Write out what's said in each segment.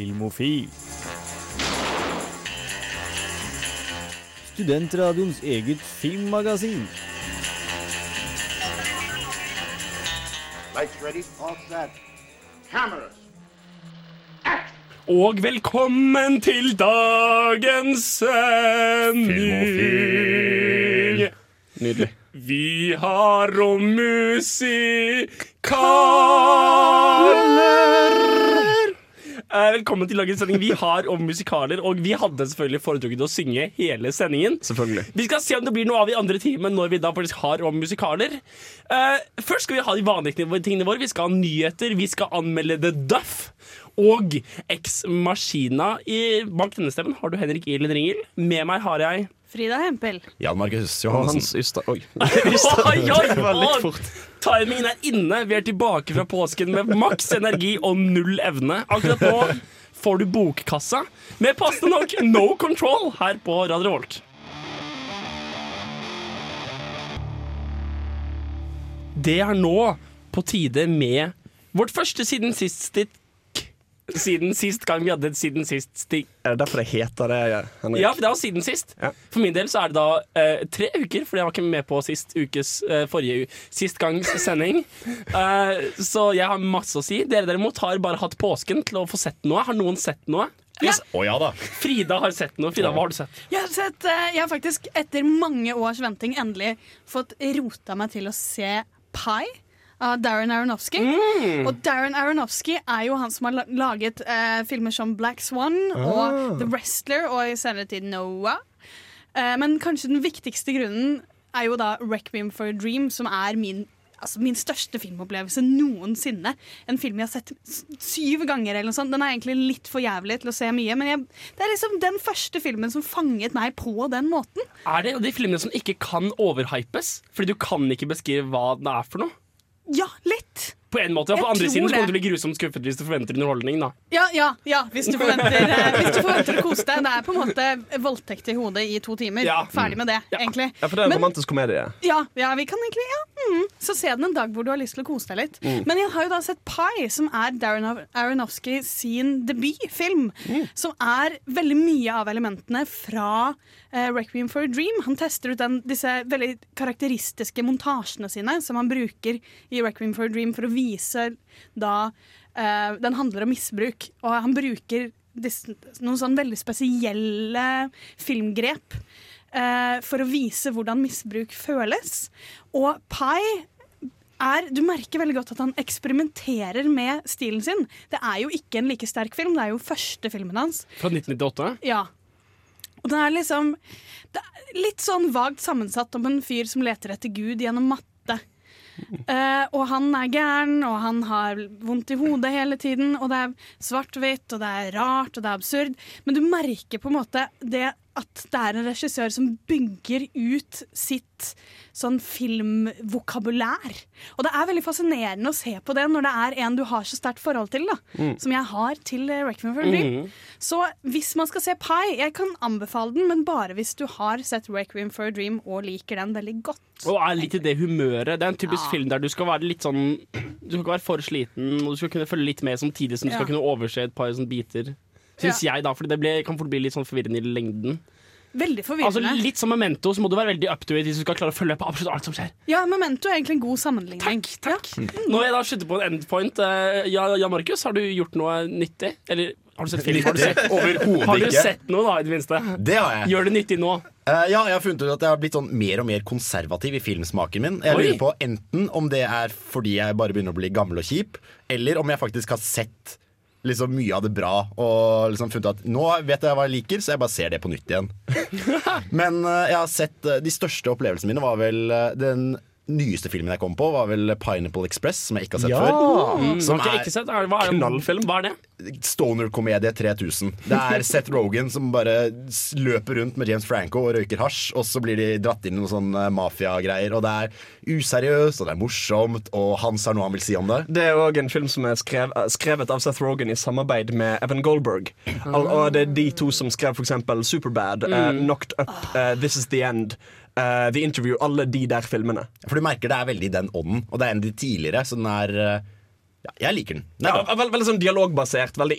Filmofil. Studentradioens eget filmmagasin. Lights ready, all set. Cameras. Og velkommen til dagens sending. Nydelig. Vi har om musikaler. Eh, Velkommen til dagens sending. Vi har om musikaler, og vi hadde selvfølgelig foretrukket å synge hele sendingen. Selvfølgelig. Vi skal se om det blir noe av i andre time når vi da faktisk har om musikaler. Eh, først skal vi ha de vanlige tingene våre. Vi skal ha nyheter, vi skal anmelde The Duff. Og Ex Machina. I, bak denne stemmen har du Henrik Ilen Ringel. Med meg har jeg Frida Hempel. Jan Markus Johansen. Hans yster Oi. Oi, oi, Det var litt oi. fort. Timingen er inne. Vi er tilbake fra påsken med maks energi og null evne. Akkurat nå får du bokkassa med passende nok No Control her på Radio Volt. Det er nå på tide med vårt første siden sist stikk. Siden sist gang vi hadde et siden sist stikk. Er det derfor det heter det? Henrik? Ja, for det var siden sist. Ja. For min del så er det da eh, tre uker, fordi jeg var ikke med på sist ukes eh, forrige sist gangs sending. Eh, så jeg har masse å si. Dere derimot har bare hatt påsken til å få sett noe. Har noen sett noe? Å ja da. Frida har sett noe. Frida, hva har du sett? Jeg har, sett, eh, jeg har faktisk etter mange års venting endelig fått rota meg til å se Pie av Darren Aronofsky. Og Darren Aronofsky er jo han som har laget eh, filmer som Black Swan og The Wrestler og i senere tid Noah. Eh, men kanskje den viktigste grunnen er jo da Requiem for a Dream, som er min Altså min største filmopplevelse noensinne. En film jeg har sett syv ganger. eller noe sånt. Den er egentlig litt for jævlig til å se mye, men jeg, det er liksom den første filmen som fanget meg på den måten. Er det de filmene som ikke kan overhypes? Fordi du kan ikke beskrive hva det er for noe? Ja, litt. På en måte, på Jeg andre siden så kommer du til å bli grusomt skuffet hvis du forventer underholdning. da Ja, ja, ja hvis, du forventer, eh, hvis du forventer å kose deg. Det er på en måte voldtekt i hodet i to timer. Ja. Ferdig med det, Ja. egentlig. Ja, for det er en Men- romantisk komedie. Ja, ja, vi kan egentlig ja, mm. Så se den en dag hvor du har lyst til å kose deg litt. Men jeg har jo da sett Pie, som er Darren Aronofsky sin debutfilm. Som er veldig mye av elementene fra eh, Requiem for a Dream. Han tester ut den, disse veldig karakteristiske montasjene sine som han bruker i Requiem for a Dream for å vise da uh, Den handler om misbruk, og han bruker disse, noen sånn veldig spesielle filmgrep uh, for å vise hvordan misbruk føles. Og Pai er, du merker veldig godt at han eksperimenterer med stilen sin. Det er jo ikke en like sterk film, det er jo første filmen hans. Fra 1998. Ja. Og det er liksom det er Litt sånn vagt sammensatt om en fyr som leter etter Gud gjennom matte. Uh, og han er gæren, og han har vondt i hodet hele tiden. Og det er svart-hvitt, og det er rart, og det er absurd. Men du merker på en måte det at det er en regissør som bygger ut sitt sånn filmvokabulær. Og det er veldig fascinerende å se på det når det er en du har så sterkt forhold til, da. Som jeg har til eh, Requiem for a Dream. Så hvis man skal se Pie, jeg kan anbefale den, men bare hvis du har sett Requiem for a Dream og liker den veldig godt. Og er litt i det humøret. Det er en typisk film der du skal være litt sånn Du skal ikke være for sliten, og du skal kunne følge litt med samtidig som du Ja. skal kunne overse et par sånne biter. Syns jeg, da, for det ble, kan fort bli litt sånn forvirrende i lengden. Veldig Altså forvirrende. Litt som Memento, så må du være veldig up to it hvis du skal klare å følge på absolutt alt som skjer. Ja, Memento er egentlig en god sammenligning. Takk, takk. Nå vil jeg da slutte på en endpoint. Uh, ja, ja, Markus, har du gjort noe nyttig? Eller har du sett film? Har du sett, har du sett noe, da, i det minste? Det har jeg. Gjør det nyttig nå? Uh, ja, jeg har funnet ut at jeg har blitt sånn mer og mer konservativ i filmsmaken min. Jeg Oi. lurer på enten om det er fordi jeg bare begynner å bli gammel og kjip, eller om jeg faktisk har sett liksom mye av det bra og liksom funnet at nå vet jeg hva jeg liker, så jeg bare ser det på nytt igjen. Men eh, jeg har sett eh, de største opplevelsene mine var vel eh, den nyeste filmen jeg kom på, var vel Pineapple Express, som jeg ikke har sett Ja. før. Mm, Som okay, er- ikke sett. Er, hva, er, Knallfilm. hva er det? Stoner-komedie 3000. Det er Seth Rogan som bare løper rundt med James Franco og røyker hasj, og så blir de dratt inn i noen sånne mafiagreier. Og det er useriøst, og det er morsomt, og Hans har noe han vil si om det. Det er òg en film som er skrev, eh, skrevet av Seth Rogen i samarbeid med Evan Goldberg. Mm. og det er de to som skrev for eksempel Superbad, uh, Knocked Up, uh, This Is The End, eh, The Interview. Alle de der filmene. For du merker det er veldig den ånden, og det er en av de tidligere, så den er eh, Ja, jeg liker den. den Ja, da. veld, veldig sånn dialogbasert, veldig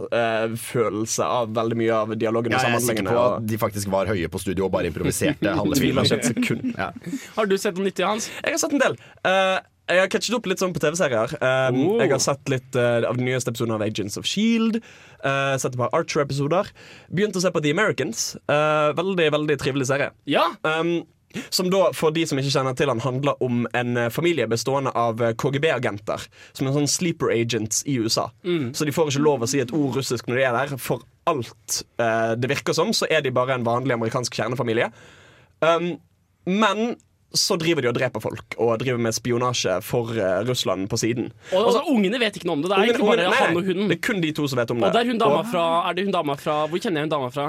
impro-følelse av veldig mye av dialogen Ja, jeg er sikker på og- at de faktisk var høye på studio og bare improviserte halve Tviler ikke et sekund. Ja. Har du sett noe nyttig, Hans? Jeg har sett en del. Eh, jeg har catchet opp litt sånn på TV-serier. Um, Oh. Jeg har sett litt uh, av den nyeste episoden av Agents of Shield. Uh, sett et par Archer-episoder. Begynt å se på The Americans. Uh, veldig, veldig trivelig serie. Ja. Um, som da, for de som ikke kjenner til han, handler om en eh, familie bestående av eh, KGB-agenter. Som er sånn sleeper agents i USA. Så de får ikke lov å si et ord russisk når de er der. For alt eh, det virker som, så er de bare en vanlig amerikansk kjernefamilie. Um, men så driver de og dreper folk og driver med spionasje for uh, Russland på siden. Og så Ungene vet ikke noe om det. Det er Ungene- bare ungene- han og hun. Det er kun de to som vet om det. Og det er hun dama Og- fra Er det hun dama fra Hvor kjenner jeg hun dama fra?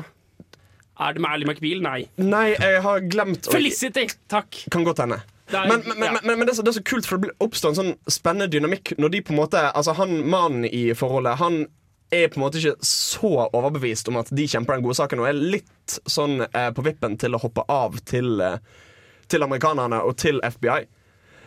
Er det med Ally McBeal? Nei. Nei, jeg har glemt Felicity! Takk. Kan godt hende. Er- Men, men, men, ja. men, men det, er så, det er så kult, for det oppstår en sånn spennende dynamikk når de på en måte Altså, han mannen i forholdet, han er på en måte ikke så overbevist om at de kjemper den gode saken, og er litt sånn eh, på vippen til å hoppe av til, eh, til amerikanerne og til FBI.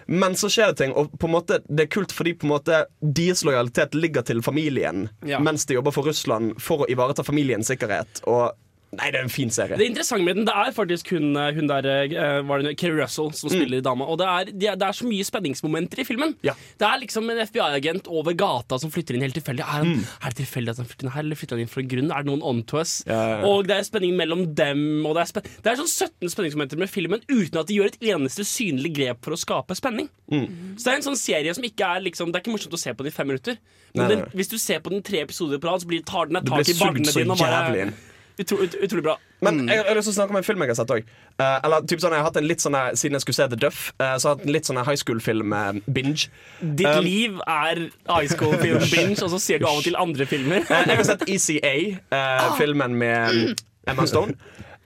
Men så skjer det ting, og på en måte, det er kult fordi på en måte deres lojalitet ligger til familien, Ja. mens de jobber for Russland for å ivareta familiens sikkerhet. Og Nei, det er en fin serie. Det interessante med den, det er faktisk hun, hun der eh, var det Kerry Russell som spiller dama. Og det er, det er- det så mye spenningsmomenter i filmen. Ja. Det er liksom en FBI-agent over gata som flytter inn helt tilfeldig. Er, han, er det tilfeldig at han flytter inn her, eller flytter han inn en grunn? Er det noen on to us? Ja, ja. Og det er spenning mellom dem. Det, er det er sånn 17 spenningsmomenter med filmen uten at de gjør et eneste synlig grep for å skape spenning. Så det er en sånn serie som ikke er liksom Det er ikke morsomt å se på den i fem minutter. Men Nei, den, nei. hvis du ser på den tre episoder på rad, så blir, tar den deg tak i så dine. og bare-. Utro, ut, utrolig bra. Men jeg, jeg har lyst til å snakke om en film jeg har sett òg. eller typ sånn, jeg har hatt en litt sånn Siden jeg skulle se The Duff, uh, så har jeg hatt en litt sånn high school-film-binge. Ditt Um, liv er high school film binge, og så ser du av og til andre filmer. Eh, jeg har sett ECA, ah. filmen med mm, Emma Stone.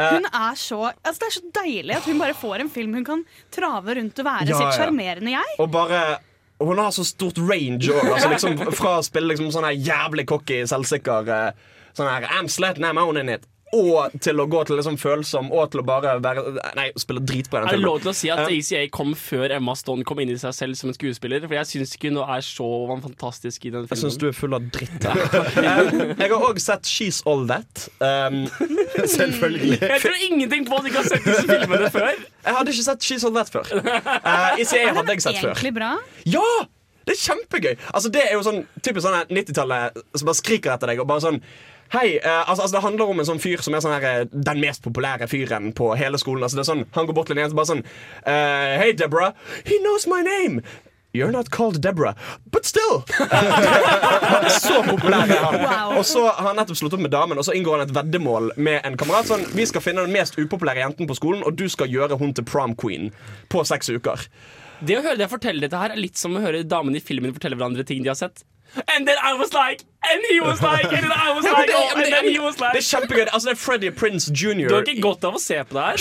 Hun er så, altså Det er så deilig at hun bare får en film hun kan trave rundt og være Ja, sitt ja. sjarmerende jeg. Og bare hun har så stort range òg. Altså liksom, fra å spille liksom sånn jævlig cocky, selvsikker eh, Sånn her I'm slutting, I'm owning it. Og til å gå til liksom følsom, og til å bare være Nei, spille dritbra i den Er det lov til å si at ACA kom før Emma Stone kom inn i seg selv som en skuespiller? For jeg syns ikke hun er så fantastisk i den filmen. Jeg syns du er full av dritt. Eh, jeg har òg sett She's All That. Um, Selvfølgelig. Jeg tror ingenting på at du ikke har sett disse filmene før. jeg hadde ikke sett She's All That før. Uh, ECA hadde jeg sett før. Egentlig bra. Ja! Det er kjempegøy! Altså, det er jo sånn typisk sånn 90-tallet som bare skriker etter deg og bare sånn Hei, uh, altså, altså Det handler om en sånn fyr som er sånn her, eh, den mest populære fyren på hele skolen. Altså det er sånn, Han går bort til en jente og bare sånn uh, Hei, Deborah. He knows my name. You're not called Deborah, but still! Eh, så populær er han. Wow. Og så har han nettopp slått opp med damen, og så inngår han et veddemål med en kamerat. Sånn, Vi skal finne den mest upopulære jenten på skolen, og du skal gjøre hun til prom queen på seks uker. Det å høre deg fortelle dette her er litt som å høre damene i filmen fortelle hverandre ting de har sett. And then I was like, and he was like, and then I was like, det, oh, and then he was like det er kjempegøy. Altså, det er Freddie Prince jr. Du har ikke godt av å se på det her.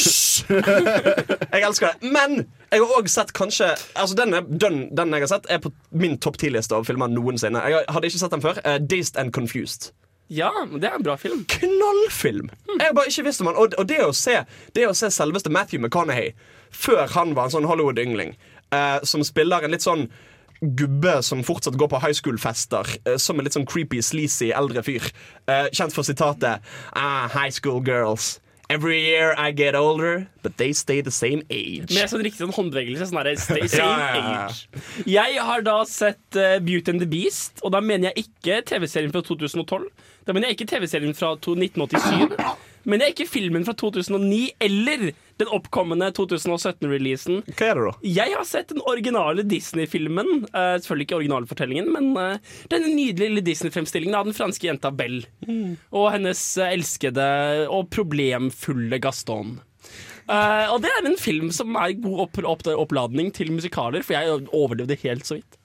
Jeg elsker det. Men jeg har òg sett kanskje Altså Den, den, den jeg har sett, er på min topp ti-liste av filmer noensinne. Jeg hadde ikke sett den før. Uh, Dazed and Confused. Ja, det er en bra film. Knallfilm! Jeg har bare ikke visst om han Og, og det, å se, det å se selveste Matthew McConaughey før han var en sånn Hollywood-yngling, uh, som spiller en litt sånn gubbe som fortsatt går på high school-fester, eh, som en litt sånn creepy, sleazy eldre fyr. Eh, kjent for sitatet ah, High school girls. Every year I get older, but they stay the same age. Med sånn riktig sånn håndbevegelse. Sånn der, stay same Ja, ja, ja. age. Jeg har da sett uh, Beauty and the Beast, og da mener jeg ikke TV-serien fra 2012. Da mener jeg ikke TV-serien fra 1987. Men jeg ikke filmen fra 2009 eller den oppkommende 2017-releasen. Hva er det, da? Jeg har sett den originale Disney-filmen. Uh, selvfølgelig ikke originalfortellingen, men uh, denne nydelige lille Disney-fremstillingen av den franske jenta Belle. Og hennes eh, elskede og problemfulle Gaston. Uh, og det er en film som er god opp opp oppladning til musikaler, for jeg overlevde helt så vidt.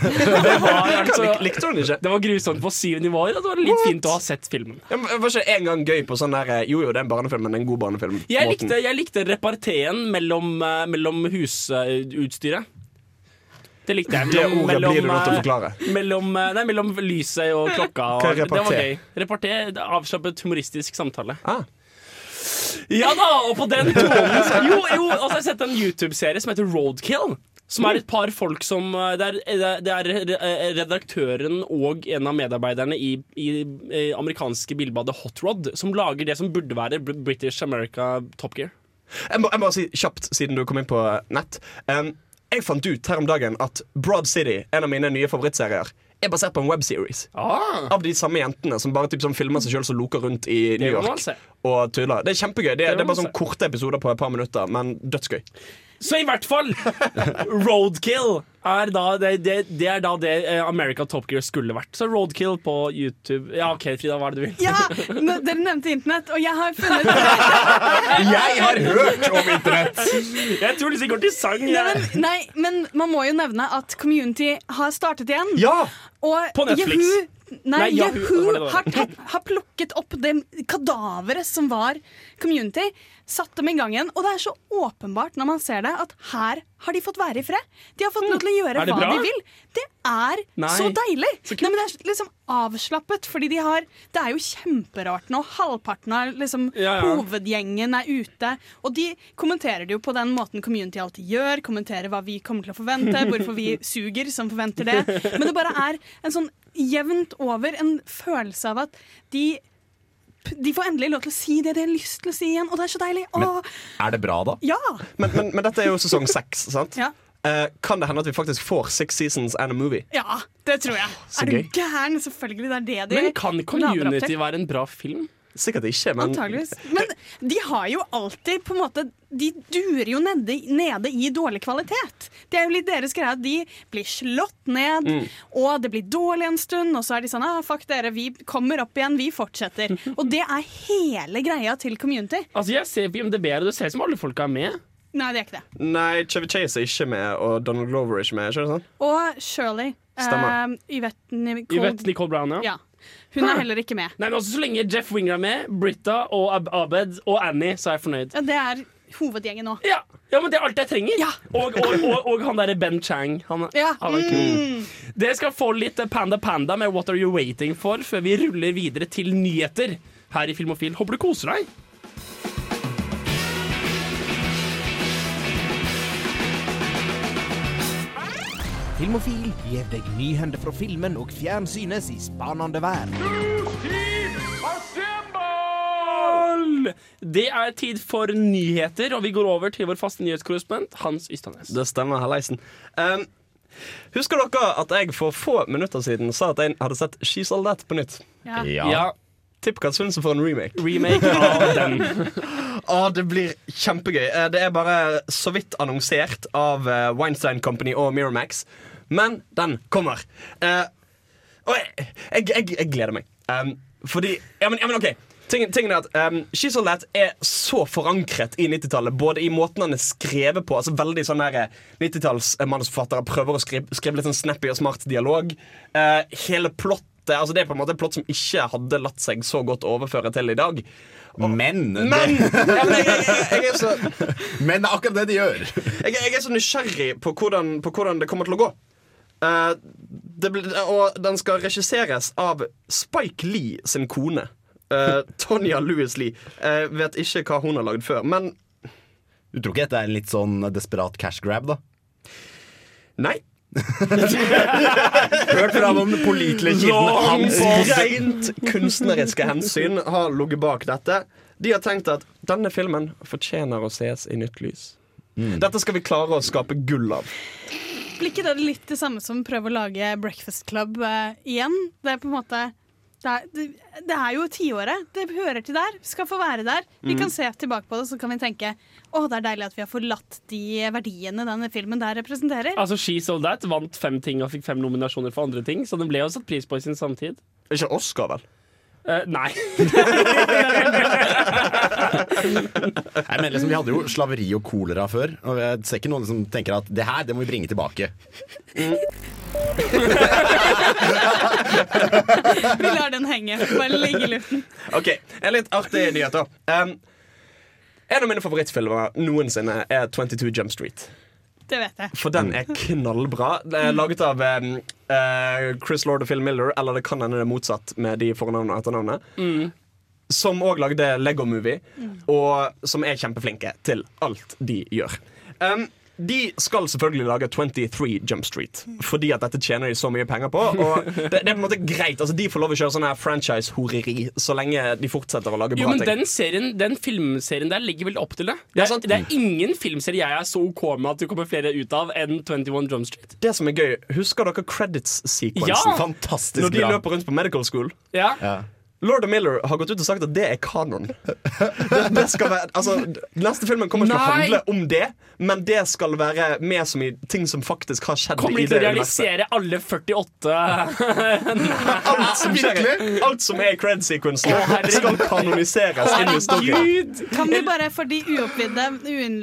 Det var, altså, Likte du den ikke? det var grusomt på syv nivåer, og det var litt What? fint å ha sett filmen. Ja, Var ikke en gang gøy på sånn der eh, Jo, jo, det er en barnefilm, men en god barnefilm. Jeg likte, jeg likte reparteen mellom, eh, mellom husutstyret. Det likte jeg. Det ordet Mellom- blir du nødt til å eh, forklare. Mellom, nei, mellom lyset og klokka. Og, det var gøy. Reparté, avslappet humoristisk samtale. Ah. Ja da, og på den tonen Jo, jo, og så har jeg sett en YouTube-serie som heter Roadkill. Som er et par folk som eh, Det er, det er eh, redaktøren og en av medarbeiderne i, i, i amerikanske bilbadet Hot Rod som lager det som burde være British America Top Gear. Jeg må, jeg må si kjapt, siden du kom inn på nett. Um, jeg fant ut her om dagen at Broad City, en av mine nye favorittserier, er basert på en webseries. Ah. Av de samme jentene som bare typ, som filmer seg sjøl som loker rundt i New York. Det er kjempegøy. Det, Det det, er bare sånn korte episoder på et par minutter, men dødsgøy. Så i hvert fall Roadkill er da det, det, det er da det eh, America Top Gear skulle vært. Så Roadkill på YouTube. Ja, OK, Frida, hva er det du vil? Ja, Dere nevnte internett, og jeg har funnet Jeg har hørt om internett! Jeg tror de går til sang. Nei, men, nei, men man må jo nevne at Community har startet igjen. Ja! Og På Netflix. Yahoo, nei, Nei, Yahoo, Yahoo, har, tatt, har plukket opp det kadaveret som var Community, satt dem i gang igjen. Og det er så åpenbart når man ser det, at her har de fått være i fred. De har fått lov til å gjøre hva bra? de vil. Det er Nei. så deilig. Så. Nei, men det er liksom avslappet, fordi de har Det er jo kjemperart nå. Halvparten av liksom, Ja, ja. hovedgjengen er ute. Og de kommenterer det jo på den måten Community alltid gjør. Kommenterer hva vi kommer til å forvente, hvorfor vi suger som forventer det. Men det bare er en sånn jevnt over en følelse av at de de får endelig lov til å si det de har lyst til å si igjen, og det er så deilig. Åh, Er det bra, da? ja! Men, men, men dette er jo sesong seks, sant? ja! Eh, kan det hende at vi faktisk får Six Seasons and a Movie? Ja, det tror jeg. Så er du gæren? Selvfølgelig, det er det de Men kan. Community være en bra film? Sikkert ikke, men Antageligvis. Men de har jo alltid på en måte De durer jo nede, nede i dårlig kvalitet. Det er jo litt deres greie at de blir slått ned, Mm. og det blir dårlig en stund, og så er de sånn ah, fuck dere, vi kommer opp igjen, vi fortsetter. Og det er hele greia til community. Altså, Jeg ser på IMDb, og det ser ut som alle folka er med. Nei, det er ikke det. Nei, Chevy Chase er ikke med, og Donald Glover er ikke med. Ikke sånn? Og Shirley. Stemmer. Uh, Yvette Nicole. Yvette Nicole Brown, ja. Ja. Hun er heller ikke med. Nei, men også Så lenge Jeff Winger er med, Britta og Ab Abed og Annie, så er jeg fornøyd. Ja, det er hovedgjengen nå. Ja, ja men det er alt jeg trenger. Ja. Og, og, og, og han derre Ben Chang. Han, Ja. han er kul. Mm. Det skal få litt Panda Panda med What Are You Waiting For før vi ruller videre til nyheter her i Filmofil. Håper du koser deg. Filmofil gir deg nyhender fra filmen og fjernsynets i spanende vær. Det er tid for nyheter, og vi går over til vår faste nyhetskorrespondent Hans Ystadnes. Det stemmer, Halleisen. Um, husker dere at jeg for få minutter siden sa at jeg hadde sett She's All That på nytt? Ja. Ja, Tipp hva syns du for en remake? remake av den. Å, det blir kjempegøy. Eh, Det er bare så vidt annonsert av eh, Weinstein Company og Miramax. Men den kommer. Uh, og jeg, jeg, jeg, jeg gleder meg. Um, fordi Ja, men, ja, men OK. Tingen, tingen er at um, She's All That er så forankret i 90-tallet. Både i måten han er skrevet på. Altså veldig sånn der 90-tallsmanusforfattere prøver å skrive, skrive litt sånn snappy og smart dialog. Uh, hele plottet altså Det er på en måte et plott som ikke hadde latt seg så godt overføre til i dag. Men, Men, ja, men jeg, jeg, jeg, jeg er så men det er akkurat det de gjør. jeg, jeg er så nysgjerrig på hvordan, på hvordan det kommer til å gå. Uh, det blir- og den skal regisseres av Spike Lee sin kone. Uh, Tonja Louis Lee. Jeg vet ikke hva hun har lagd før, men Du tror ikke dette er en litt sånn desperat cash grab, da? nei. Hørt fra den pålitelige kilden Hans Rent kunstneriske hensyn har ligget bak dette. De har tenkt at denne filmen fortjener å ses i nytt lys. Dette skal vi klare å skape gull av. Blir ikke det litt det samme som prøve å lage Breakfast Club uh, igjen? Det er på en måte det er, det, det er jo tiåret. Det hører til der. Skal få være der. Vi kan se tilbake på det, så kan vi tenke å, det er deilig at vi har forlatt de verdiene denne filmen der representerer. Altså, She Sold That vant fem ting og fikk fem nominasjoner for andre ting, så den ble jo satt pris på i sin samtid. Ikke Oscar, vel? Eh, nei. Nei, men liksom, Vi hadde jo slaveri og kolera før. Og jeg ser ikke noen som tenker at det her det må vi bringe tilbake. Vi lar den henge. Bare ligge i luften. Ok, En litt artig nyhet, da. Um, en av mine favorittfilmer noensinne er 22 Jump Street. Det vet jeg. For den er knallbra. Det er laget av eh, Chris Lord og Phil Miller, eller det kan hende det er motsatt med de fornavnene og etternavnene. Som òg lagde Lego Movie, og som er kjempeflinke til alt de gjør. Um, de skal selvfølgelig lage 23 Jump Street, fordi at dette tjener de så mye penger på. Og det, det er på en måte greit. Altså, de får lov å kjøre sånn her franchise-horeri så lenge de fortsetter å lage bra Jo, men ting. den serien, den filmserien der legger vel opp til det. Det Ja, er, sant. det er ingen filmserie jeg er så OK med at det kommer flere ut av enn 21 Jump Street. Det som er gøy, Husker dere credits-sekvensen? Ja! Fantastisk Når de bra. løper rundt på medical school. Ja. Ja. Lord of Miller har gått ut og sagt at det er kanon. Det, det skal være, altså, neste filmen kommer ikke til å handle om det, men det skal være med som i ting som faktisk har skjedd. Kommer i de til å realisere alle 48 Alt som, skjer, alt som er i cred-sequensen, skal kanoniseres inn i storyen. Kan vi bare for de uoppvidde uin,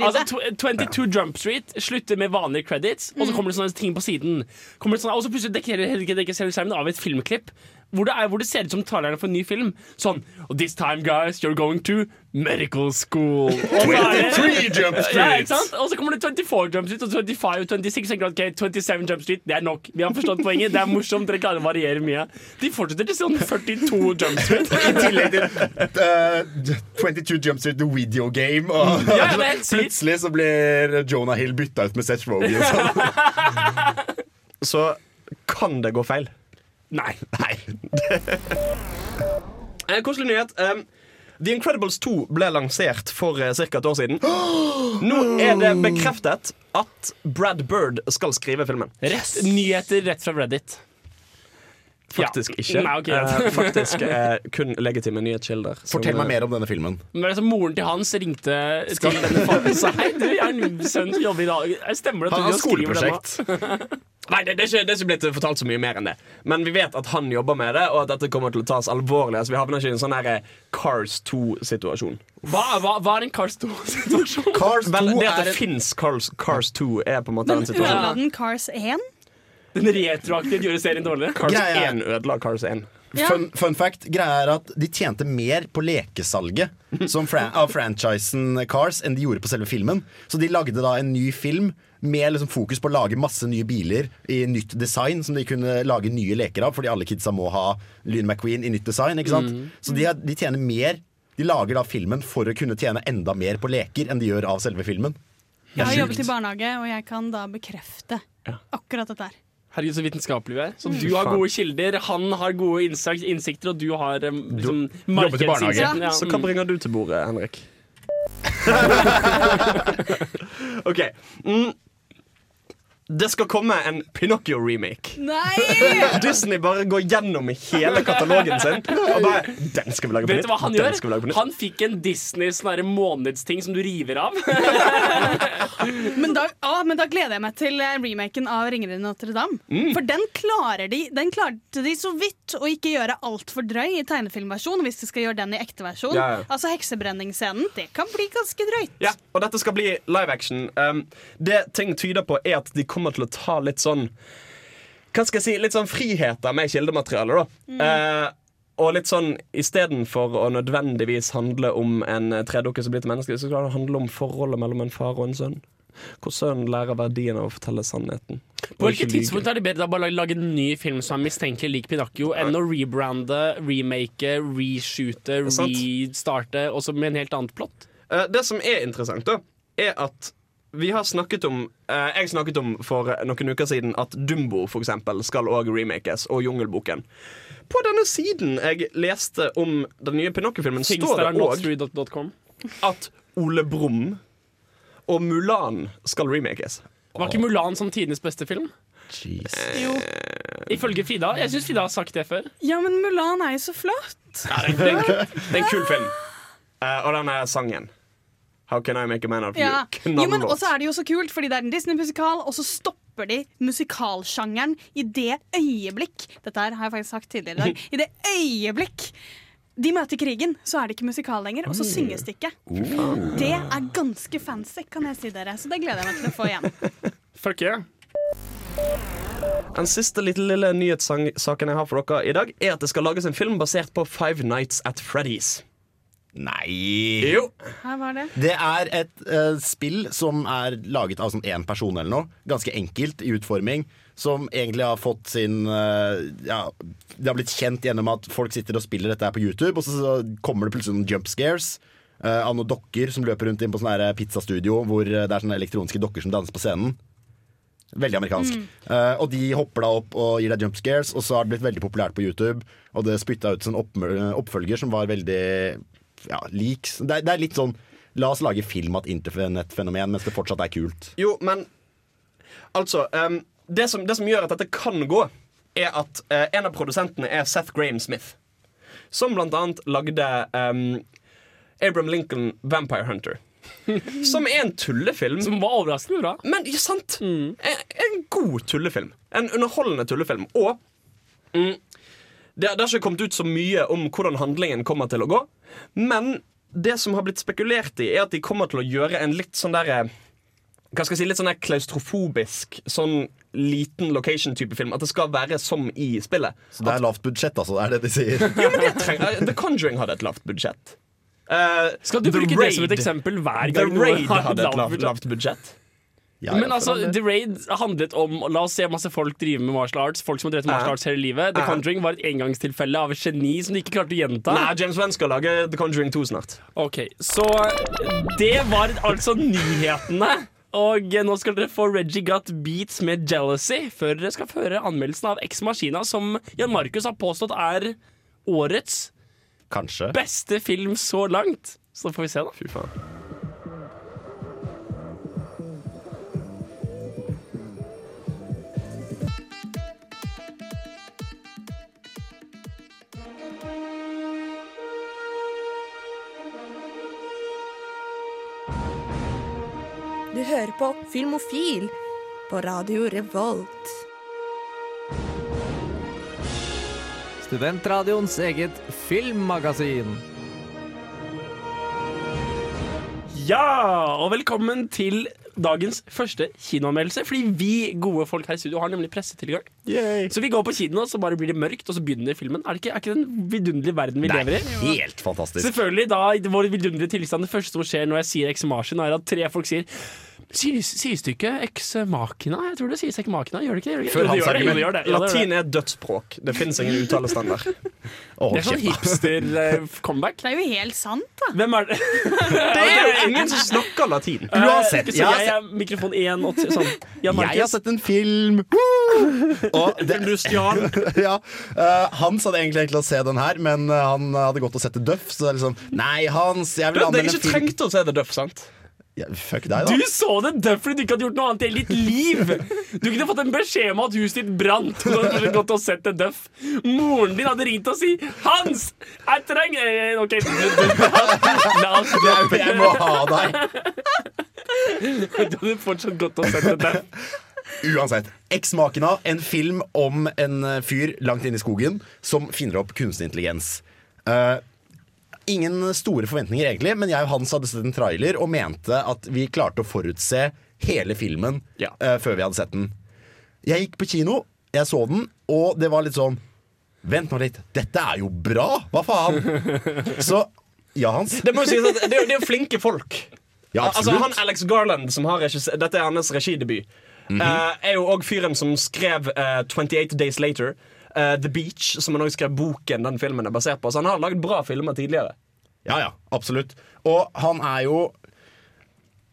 Altså, 22 Jump Street slutter med vanlige credits, og så kommer det sånne ting på siden. Kommer det sånne, og så plutselig dekker dekker hele skjermen av et filmklipp. Hvor det, er, hvor det ser ut som talerne for en ny film. Sånn "Oh, This time, guys, you're going to medical school. Og så er det- Jump Ja, ikke sant? Og så kommer det 24 Jump Street og 25 og 26. Så tenker du, ok, 27 Jump Street, det er nok. Vi har forstått poenget. Det er morsomt. Dere klarer å variere mye. De fortsetter til sånn 42 Jump Street. I tillegg til uh, 22 Jump Street The Video Game. Og Ja, ja, plutselig så blir Jonah Hill bytta ut med Seth Rogen. Så. Så kan det gå feil. Nei. Nei. Eh, Koselig nyhet. Um, The Incredibles 2 ble lansert for uh, ca. et år siden. Nå er det bekreftet at Brad Bird skal skrive filmen. Rett, nyheter rett fra Reddit. Faktisk Ja. ikke. Nei, okay. Eh, faktisk eh, kun legitime nyhetskilder. som, Fortell meg mer om denne filmen. Men altså, Moren til Hans ringte til denne faren og sa Hei, du, jeg er en sønn som jobber i dag. Stemmer det at Han du har skoleprosjekt. Nei, det, det, er ikke, det er ikke blitt fortalt så mye mer enn det. Men vi vet at han jobber med det, og at dette kommer til å tas alvorlig. Altså, vi havner ikke i en sånn her, eh, Cars 2-situasjon. Hva, hva, hva er en Cars 2-situasjon? Cars 2 Vel, det at er det fins Cars, Cars 2, er på en måte Men den situasjonen. Men Cars 1? Den retroaktivt gjøre serien dårligere? Cars Greia- 1 ødela Cars 1. Ja. Fun, fun fact, greia er at de tjente mer på lekesalget som fran av franchisen Cars enn de gjorde på selve filmen. Så de lagde da en ny film med liksom fokus på å lage masse nye biler i nytt design som de kunne lage nye leker av, fordi alle kidsa må ha Lyn McQueen i nytt design. ikke sant? Så de, de tjener mer De lager da filmen for å kunne tjene enda mer på leker enn de gjør av selve filmen. Jeg har jobbet i barnehage, og jeg kan da bekrefte akkurat dette her. Herregud, så vitenskapelig vi er. Så du har gode kilder, han har gode innsikt, innsikter, og du har um, liksom, til barnehage. Ja. Så hva Mm. bringer du til bordet, Henrik? OK. Mm. Det skal komme en Pinocchio-remake. Nei! Disney bare går gjennom hele katalogen sin og bare Den skal vi lage på Vet nytt. du hva han den gjør? nytt. Han fikk en Disney sånn månedsting som du river av. Men da, å, men da gleder jeg meg til eh, remaken av 'Ringeren i Notre-Dame'. Mm. For den klarer de Den klarte de så vidt å ikke gjøre altfor drøy i tegnefilmversjon, hvis de skal gjøre den i ekte versjon. Ja, ja. Altså heksebrenningsscenen. Det kan bli ganske drøyt. Ja, og dette skal bli live action. Um, det ting tyder på, er at de kommer til å ta litt sånn Hva skal jeg si, litt sånn friheter med kildematerialet, da. Eh, og litt sånn istedenfor å nødvendigvis handle om en tredukke som blir til menneske, så skal det handle om forholdet mellom en far og en sønn. Hvor sønnen lærer verdien av å fortelle sannheten. På hvilket tidspunkt er det bedre å bare lage- en ny film som er mistenkelig lik Pinocchio, enn å rebrande, remake, reshoote, restarte, og så med en helt annet plott? Eh, det som er interessant, da, er at vi har snakket om eh, Jeg snakket om for noen uker siden at Dumbo for eksempel, skal òg remakes, og Jungelboken. På denne siden jeg leste om den nye Pinocchio-filmen, står det òg at Ole Brumm og Mulan skal remakes. Var ikke Mulan som tidenes beste film? Jeez. Jo. Ifølge Frida. Jeg syns Frida har sagt det før. Ja, men Mulan er jo så flott. Ja, det, er en kul- det er en kul film. Eh, og den er sangen. How can I make a man out of Ja. you? Jo, men Knallåt. også er det jo så kult, fordi det er en Disney-musikal, og så stopper de musikalsjangeren i det øyeblikk Dette her har jeg faktisk sagt tidligere i dag. I det øyeblikk de møter krigen, så er det ikke musikal lenger, og så synges det ikke. Det er ganske fancy, kan jeg si dere, så det gleder jeg meg til å få igjen. Fuck yeah. Den siste lille, lille nyhetssaken jeg har for dere i dag, er at det skal lages en film basert på Five Nights at Freddy's. Nei! Jo. Var det. Det er et uh, spill som er laget av sånn én person eller noe. Ganske enkelt i utforming. Som egentlig har fått sin uh, Ja, det har blitt kjent gjennom at folk sitter og spiller dette her på YouTube, og så, så kommer det plutselig noen jump scares. Uh, av noen dokker som løper rundt inn på sånn pizzastudio hvor det er sånne elektroniske dokker som danser på scenen. Veldig amerikansk. Eh, og de hopper da opp og gir deg jump scares, og så har det blitt veldig populært på YouTube. Og det spytta ut en opp oppfølger som var veldig ja, lik. Det er, det er litt sånn La oss lage film av et internettfenomen mens det fortsatt er kult. Jo, men altså um, det, som, det som gjør at dette kan gå, er at uh, en av produsentene er Seth Graham Smith. Som blant annet lagde um, Abraham Lincoln Vampire Hunter. Som er en tullefilm. Som var overraskende bra. Men ja, sant! En, en god tullefilm. En underholdende tullefilm. Og mm, det, det har ikke kommet ut så mye om hvordan handlingen kommer til å gå. Men det som har blitt spekulert i, er at de kommer til å gjøre en litt sånn derre hva skal jeg si, Litt sånn der klaustrofobisk, sånn liten location-type film. At det skal være som i spillet. Så det er lavt budsjett, altså. Det er det de sier. Jo, men det trenger, The Conjuring hadde et lavt budsjett. Uh, Skal du The bruke det som et eksempel hver gang The Raid hadde et lavt lavt, budsjett? Ja, Men altså. The Raid handlet om La oss se masse folk drive med martial arts. Folk som har drevet med martial arts hele livet. The Conjuring var et engangstilfelle av et geni som de ikke klarte å gjenta. Nei, James Wan skal lage The Conjuring 2 snart. Ok, Så det var altså nyhetene. Og nå skal dere få Reggie Got Beats med Jealousy før dere skal føre anmeldelsen av Ex Machina, som Jan Markus har påstått er årets Kanskje. beste film så langt. Så får vi se, da. Fy faen. Du hører på Filmofil på Radio Revolt. Studentradioens eget filmmagasin. Ja, og velkommen til dagens første kinoanmeldelse. Fordi vi gode folk her i studio har nemlig pressetilgang. Så vi går på kino, så bare blir det mørkt, og så begynner filmen. Er det ikke, er ikke den vidunderlige verden vi Det lever i? er helt fantastisk. Selvfølgelig, da, i vår vidunderlige tilstand Det første som skjer når jeg sier eksemasjen er at tre folk sier Sies, det ikke Ex Machina? Jeg tror det sies Ex Machina. Gjør det ikke? Gjør det ikke? Det hans gjør det, argument. Latin er dødsspråk. Det finnes ingen uttalestandard. Oh, det er sånn hipster-comeback. Det er jo helt sant, da. Hvem er det? Det er jo ingen som snakker latin. Uansett, Så jeg jeg er mikrofon én og t- sånn. Jan Jeg har sett en film! Og det, Du stjal. ja, uh, Hans hadde egentlig tenkt å se den her, men eh, han hadde gått og sett The Duff. Så det er liksom Nei, Hans, jeg Du vil hadde anmelde en ikke film. trengt å se The Duff, sant? Ja, fuck deg, da. Du så det dødt fordi du ikke hadde gjort noe annet i hele ditt liv! Du kunne fått en beskjed om at huset ditt brant. Du hadde gått og sett det døff. Moren din hadde ringt og si 'Hans, jeg trenger OK, Jeg, jeg må ha deg. Du hadde fortsatt gått og sett det døff. Uansett. Eksmaken av en film om en eh, fyr langt inne i skogen som finner opp kunstig intelligens. Eh, ingen store forventninger, egentlig, men jeg og Hans hadde sett en trailer og mente at vi klarte å forutse hele filmen Ja. uh, før vi hadde sett den. Jeg gikk på kino, jeg så den, og det var litt sånn Vent nå litt, dette er jo bra! Hva faen? Så ja, Hans. Det må jo sies at det er, jo- flinke folk. Ja, Altså han Alex Garland, som har regisse- Dette er hans regidebut. eh, er jo òg fyren som skrev uh, 28 Days Later. Eh, The Beach, som han også skrev boken den filmen er basert på. Så han har lagd bra filmer tidligere. Ja, ja, absolutt. Og han er jo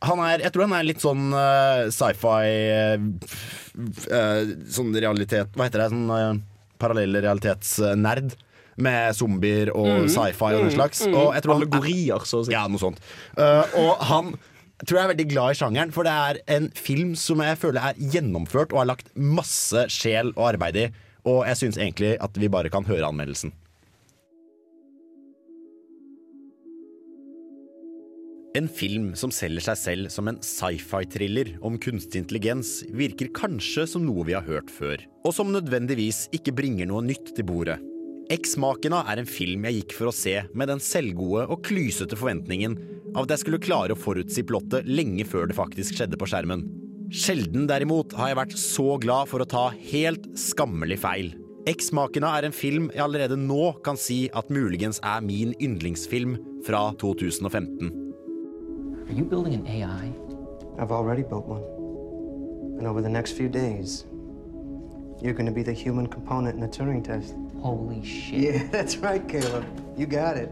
han er, jeg tror han er litt sånn uh, sci-fi uh, Sånn realitet Hva heter det? Sånn uh, parallell realitetsnerd. Med zombier og sci-fi og den slags. Og jeg tror han er- Allegorier, så å si. Ja, noe sånt. Og han tror jeg er veldig glad i sjangeren, for det er en film som jeg føler er gjennomført og har lagt masse sjel og arbeid i. Og jeg syns egentlig at vi bare kan høre anmeldelsen. En film som selger seg selv som en sci-fi-thriller om kunstig intelligens, virker kanskje som noe vi har hørt før, og som nødvendigvis ikke bringer noe nytt til bordet. Eksmakena er en film jeg gikk for å se med den selvgode og klysete forventningen av at jeg skulle klare å forutsi plottet lenge før det faktisk skjedde på skjermen. Sjelden derimot har jeg vært så glad for å ta helt skammelig feil. Eksmakena er en film jeg allerede nå kan si at muligens er min yndlingsfilm fra 2015. Are you building an AI? I've already built one. And over the next few days, you're going to be the human component in the Turing test. Holy shit. Yeah, that's right, Caleb. You got it.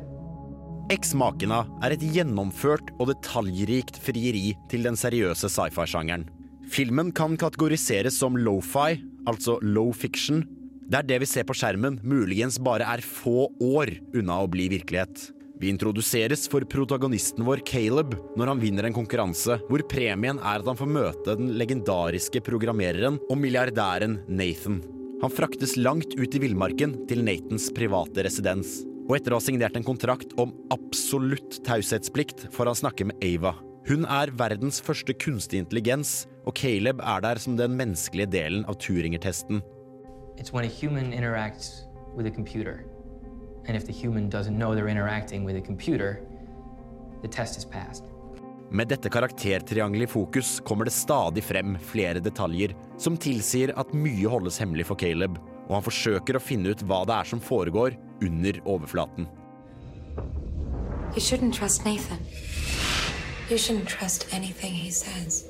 Eksmakena er et gjennomført og detaljrikt frieri til den seriøse sci-fi-sjangeren. Filmen kan kategoriseres som lofi, altså low fiction, der det vi ser på skjermen muligens bare er få år unna å bli virkelighet. Vi introduseres for protagonisten vår Caleb når han vinner en konkurranse hvor premien er at han får møte den legendariske programmereren og milliardæren Nathan. Han fraktes langt ut i villmarken til Nathans private residens. Og etter å ha signert en kontrakt om absolutt taushetsplikt får han snakke med Ava. Hun er verdens første kunstig intelligens, og Caleb er der som den menneskelige delen av Turingertesten. It's when a human interacts with a computer. And if the human doesn't know they're interacting with a computer, the test is. Med dette karaktertriangelet i fokus kommer det stadig frem flere detaljer som tilsier at mye holdes hemmelig for Caleb, og han forsøker å finne ut hva det er som foregår under overflaten. You shouldn't trust Nathan. You shouldn't trust anything he says.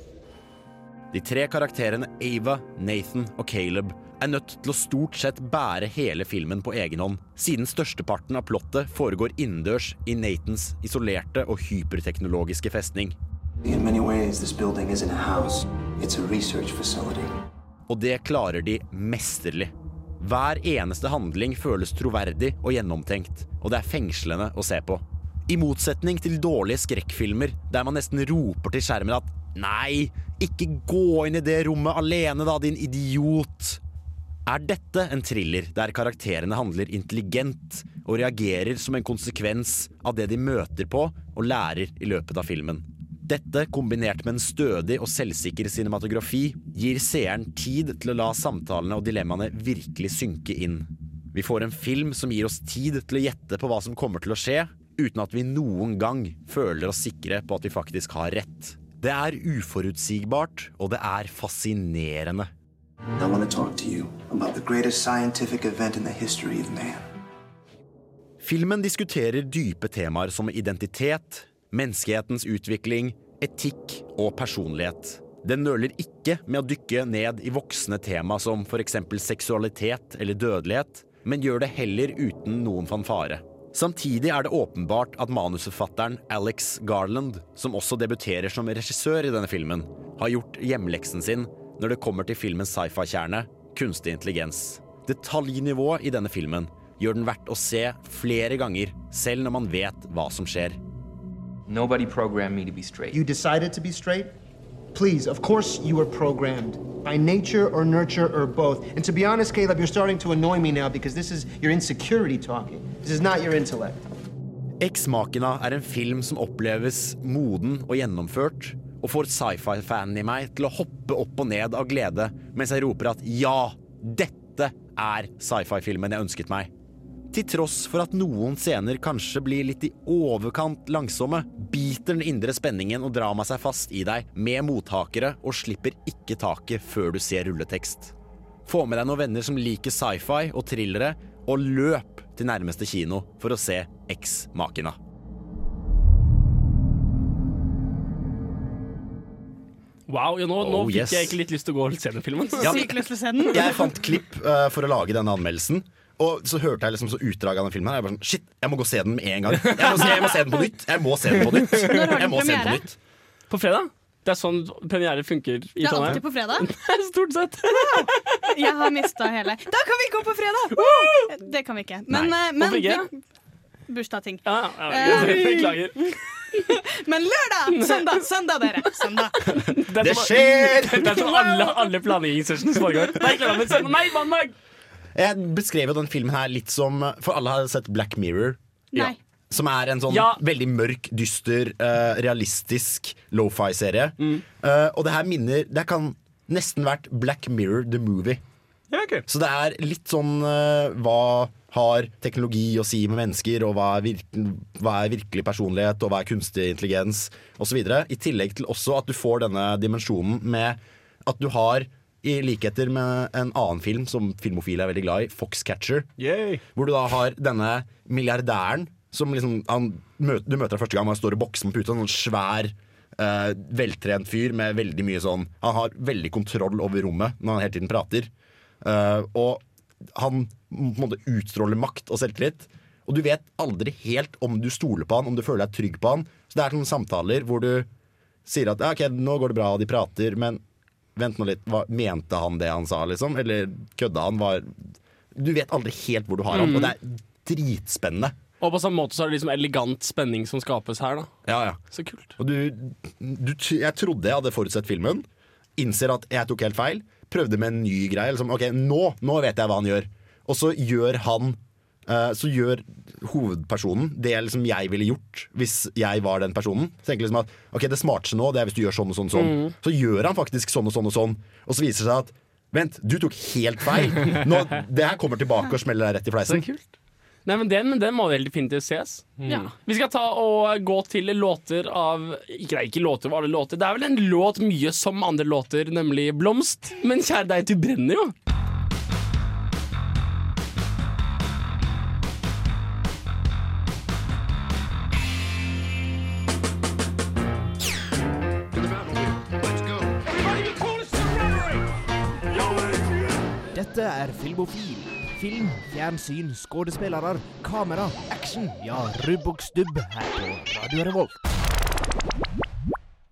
De tre karakterene Ava, Nathan og Caleb er nødt til å stort sett bære hele filmen på egen hånd, siden størsteparten av plottet foregår innendørs i Nathans isolerte og hyperteknologiske festning. In many ways, this building isn't a house, it's a. Og det klarer de mesterlig. Hver eneste handling føles troverdig og gjennomtenkt, og det er fengslende å se på. I motsetning til dårlige skrekkfilmer der man nesten roper til skjermen at Nei, ikke gå inn i det rommet alene da, din idiot! Er dette en thriller der karakterene handler intelligent og reagerer som en konsekvens av det de møter på og lærer i løpet av filmen? Dette, kombinert med en stødig og selvsikker cinematografi, gir seeren tid til å la samtalene og dilemmaene virkelig synke inn. Vi får en film som gir oss tid til å gjette på hva som kommer til å skje, uten at vi noen gang føler oss sikre på at vi faktisk har rett. Det er uforutsigbart, og det er fascinerende. I want to talk to you about the greatest scientific event in the history of man. Filmen diskuterer dype temaer som identitet, menneskehetens utvikling, etikk og personlighet. Den nøler ikke med å dykke ned i voksne tema som f.eks. seksualitet eller dødelighet, men gjør det heller uten noen fanfare. Samtidig er det åpenbart at manusforfatteren Alex Garland, som også debuterer som regissør i denne filmen, har gjort hjemleksen sin når det kommer til filmens sci-fi-kjerne, kunstig intelligens. Detaljnivået i denne filmen gjør den verdt å se flere ganger, selv når man vet hva som skjer. Nobody programmed me to be straight. You decided to be straight? Please, of course you were programmed. By nature or nurture or both. And to be honest, Caleb, you're starting to annoy me now because this is your insecurity talking. This is not your intellect. Eksmakena er en film som oppleves moden og gjennomført, og får sci-fi-fanen i meg til å hoppe opp og ned av glede mens jeg roper at ja, dette er sci-fi-filmen jeg ønsket meg. Til tross for at noen scener kanskje blir litt i overkant langsomme, biter den indre spenningen og drar meg seg fast i deg med mottakere og slipper ikke taket før du ser rulletekst. Få med deg noen venner som liker sci-fi og thrillere, og løp til nærmeste kino for å se X Makina. Wow, ja, nå, nå Oh, fikk yes. jeg ikke litt lyst til å gå og se den filmen. Ja. Sykt lyst til å se den. Jeg fant klipp uh, for å lage denne anmeldelsen. Og så hørte jeg liksom så utdrag av den filmen. her Jeg bare sånn, Shit, jeg må gå og se den med en gang. Jeg må, se, jeg må se den på nytt. Jeg må se den på nytt. Når har den Jeg må se den på nytt. På fredag? Det er sånn premiere funker i Det er alltid på fredag. Stort sett. Jeg har mista hele. Da kan vi gå på fredag! Det kan vi ikke. Men, Nei. eh, men Hvorfor ikke? Bursdagsting. Ja, ja, Eh, Beklager. Men lørdag! Søndag, søndag, dere. Søndag. Det, Det skjer! Det er som alle, alle planleggingssessions foregår. Nei, mandag! Jeg beskrev jo den filmen her litt som For alle har sett Black Mirror. Nei. Som er en sånn Ja. veldig mørk, dyster, uh, realistisk lofi-serie. Eh, og det her minner Det kan nesten vært Black Mirror the Movie. Ja, okay. Så det er litt sånn uh, Hva har teknologi å si med mennesker, og hva er, virk hva er virkelig personlighet, og hva er kunstig intelligens, osv. I tillegg til også at du får denne dimensjonen med at du har i likheter med en annen film som filmofile er veldig glad i, Foxcatcher. Hvor du da har denne milliardæren som liksom han Du møter deg første gang han står og bokser med puta. En sånn svær, eh, veltrent fyr med veldig mye sånn Han har veldig kontroll over rommet når han hele tiden prater. Eh, og han på en måte utstråler makt og selvtillit. Og du vet aldri helt om du stoler på han, om du føler deg trygg på han. Så det er sånne samtaler hvor du sier at ja, ok, nå går det bra, og de prater, men vent nå litt, hva, mente han det han sa, liksom? Eller kødda han? Var Du vet aldri helt hvor du har han, Mm. og det er dritspennende. Og på samme måte så er det liksom elegant spenning som skapes her, da. Ja, ja. Så kult. Og du, du, jeg trodde jeg hadde forutsett filmen. Innser at jeg tok helt feil. Prøvde med en ny greie. Liksom, ok, nå, nå vet jeg hva han gjør. Og så gjør han uh, Så gjør hovedpersonen det liksom jeg ville gjort hvis jeg var den personen. Så tenker liksom at Ok, det smarteste nå Det er hvis du gjør sånn og sånn. sånn Mm. Så gjør han faktisk sånn og sånn og sånn. Og så viser det seg at Vent, du tok helt feil. Nå, det her kommer tilbake og smeller deg rett i fleisen. Nei, men den, den må vel definitivt ses. Ja. Vi skal ta og gå til låter av Ikke, nei, ikke låter av alle låter. Det er vel en låt mye som andre låter, nemlig 'Blomst'. Men kjære deg, du brenner jo. Er Filmofil. Film, fjernsyn, skuespillere, kamera, action. Ja, rubb og stubb her på Radio Revolt.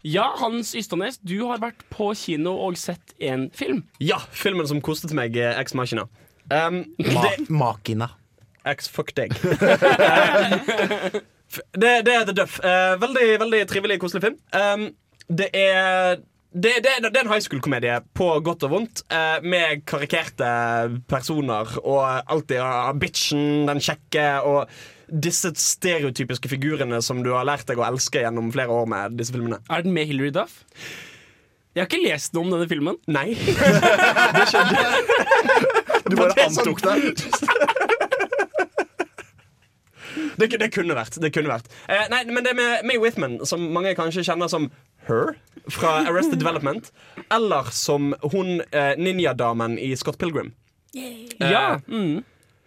Ja, Hans Ystadnes, du har vært på kino og sett en film. Ja, filmen som kostet meg eh, Ex Machina. Um, Ma det, Makina. Ex fuck deg. det, det er The Duff. Uh, veldig, veldig trivelig, koselig film. Um, det er det, det, det er en high school-komedie på godt og vondt, eh, med karikerte personer. Og alltid ja, bitchen, den kjekke, og disse stereotypiske figurene som du har lært deg å elske gjennom flere år med disse filmene. Er den med Hilary Duff? Jeg har ikke lest noe om denne filmen. Nei. Du bare antok det. Det, det kunne vært. Det kunne vært. Eh, nei, men det med May Whitman, som mange kanskje kjenner som Her fra Arrested Development, eller som hun eh, ninjadamen i Scott Pilgrim. Ja. Mm.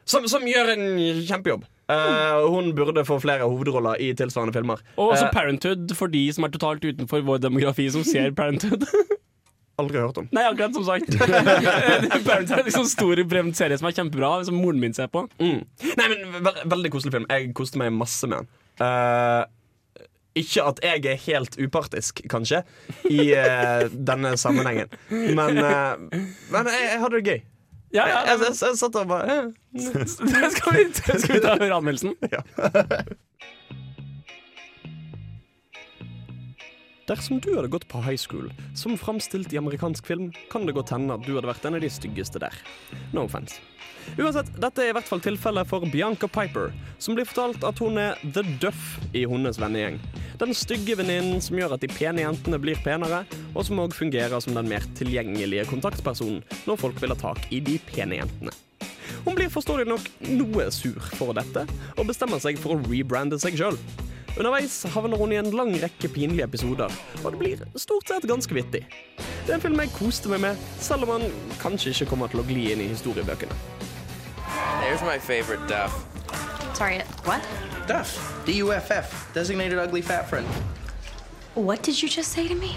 som, som gjør en kjempejobb. Eh, hun burde få flere hovedroller i tilsvarende filmer. Og også Eh, Parenthood, for de som er totalt utenfor vår demografi som ser Parenthood. aldri hørt om. Nei, akkurat som sagt. Parenthood er en liksom stor brevnt serie som er kjempebra, som moren min ser på. Mm. Nei, men ve Veldig koselig film. Jeg koste meg masse med den. Eh, ikke at jeg er helt upartisk, kanskje, i uh, denne sammenhengen. Men, uh, men jeg, jeg hadde det gøy. Ja, ja, jeg, jeg, jeg, satt og bare eh. Skal vi, skal vi ta og høre anmeldelsen. Dersom du hadde gått på high school, som framstilt i amerikansk film, kan det godt hende at du hadde vært en av de styggeste der. No offense. Uansett, dette er i hvert fall tilfellet for Bianca Piper, som blir fortalt at hun er the duff i hennes vennegjeng. Den stygge venninnen som gjør at de pene jentene blir penere, og som òg fungerer som den mer tilgjengelige kontaktpersonen når folk vil ha tak i de pene jentene. Hun blir forståelig nok noe sur for dette, og bestemmer seg for å rebrande seg sjøl. Underveis havner hun i en lang rekke pinlige episoder, og det blir stort sett ganske vittig. Det er en film jeg koste meg med, selv om han kanskje ikke kommer til å gli inn i historiebøkene. There's my favorite Duff. Sorry, what? Duff. D-U-F-F. Designated ugly fat friend. What did you just say to me?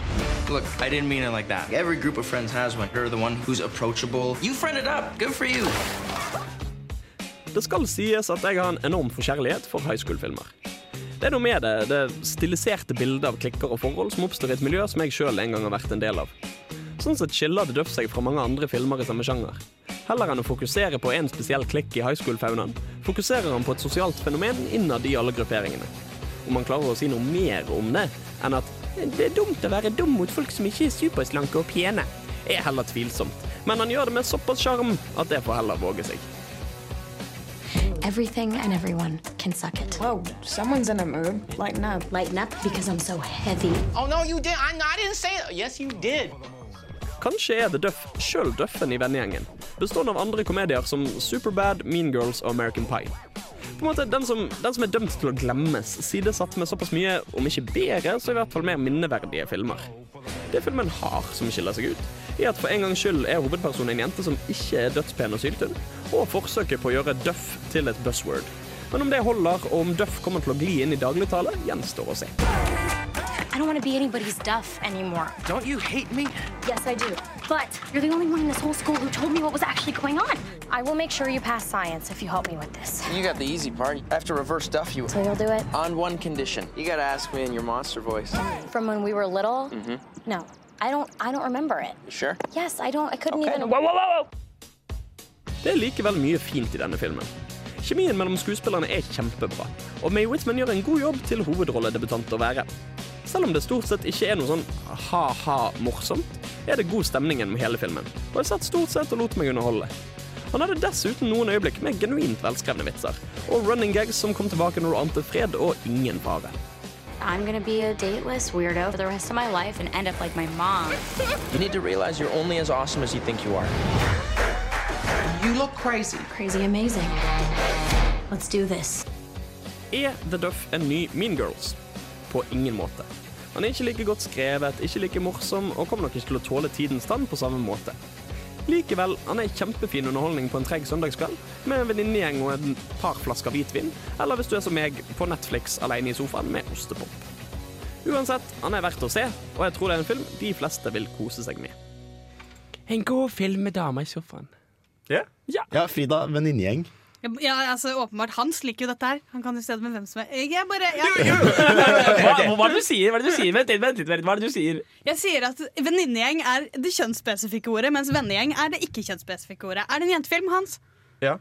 Look, I didn't mean it like that. Every group of friends has one. You're the one who's approachable. You friended up. Good for you. Det skal sies at jeg har en enorm forkjærlighet for high school-filmer. Det er noe med det, det stiliserte bildet av klikker og forhold som oppstår i et miljø som jeg sjøl en gang har vært en del av. Sånn sett skiller The Duff seg fra mange andre filmer i samme sjanger. Heller enn å fokusere på en spesiell klikk i high school-faunaen, fokuserer han på et sosialt fenomen innad i alle grupperingene. Om han klarer å si noe mer om det enn at det er dumt å være dum mot folk som ikke er superslanke og pene, er heller tvilsomt. Men han gjør det med såpass sjarm at det får heller våge seg. Everything and everyone can suck it. Whoa, someone's in a mood. Lighten up. Lighten up because I'm so heavy. Oh, no, you did. I, I didn't say it. Yes, you did. Kanskje er The Duff sjøl Duffen i vennegjengen, bestående av andre komedier som Superbad, Mean Girls og American Pie. På en måte den som, den som er dømt til å glemmes, sidesatt med såpass mye, om ikke bedre, så i hvert fall mer minneverdige filmer. Det filmen har som skiller seg ut, er at for en gangs skyld er hovedpersonen en jente som ikke er dødspen og syltynn, og forsøket på å gjøre Duff til et buzzword. Men om det holder, og om Duff kommer til å gli inn i dagligtale, gjenstår å se. I don't want to be anybody's duff anymore. Don't you hate me? Yes, I do. But you're the only one in this whole school who told me what was actually going on. I will make sure you pass science if you help me with this. You got the easy part. I have to reverse stuff you. So you'll do it? On one condition. You gotta ask me in your monster voice. From when we were little? Mm-hmm. No. I don't I don't remember it. You sure? Yes, I don't I couldn't even Det er likevel mye fint i denne filmen. Kjemien mellom skuespillerne er kjempebra, og May Whitman gjør en god jobb til hovedrolledebutant å være. Selv om det stort sett ikke er noe sånn ha-ha-morsomt, er det god stemning gjennom hele filmen, og jeg satt stort sett og lot meg underholde. Han hadde dessuten noen øyeblikk med genuint velskrevne vitser, og running gags som kom tilbake når du ante fred og ingen fare. I'm gonna be a dateless weirdo for the rest of my life and end up like my mom. You need to realize you're only as awesome as you think you are. You look crazy. Crazy amazing. Let's do this. Er The Duff en ny Mean Girls? På ingen måte. Han er ikke like godt skrevet, ikke like morsom, og kommer nok ikke til å tåle tidens tann på samme måte. Likevel, han er kjempefin underholdning på en treg søndagskveld, med en venninnegjeng og en par flasker hvitvin, eller hvis du er som meg, på Netflix alene i sofaen med ostepop. Uansett, han er verdt å se, og jeg tror det er en film de fleste vil kose seg med. En god film med dama i sofaen. Ja, Frida, venninnegjeng. Ja, altså Åpenbart, Hans liker jo dette her. Han kan jo se det med hvem som er Jeg bare ja. Hva, hva er det du sier? Hva er det du sier? Vent litt, vent litt, vent. Hva er det du sier? jeg sier at venninnegjeng er det kjønnsspesifikke ordet, mens vennegjeng er det ikke-kjønnsspesifikke ordet. Er det en jentefilm, Hans? Ja.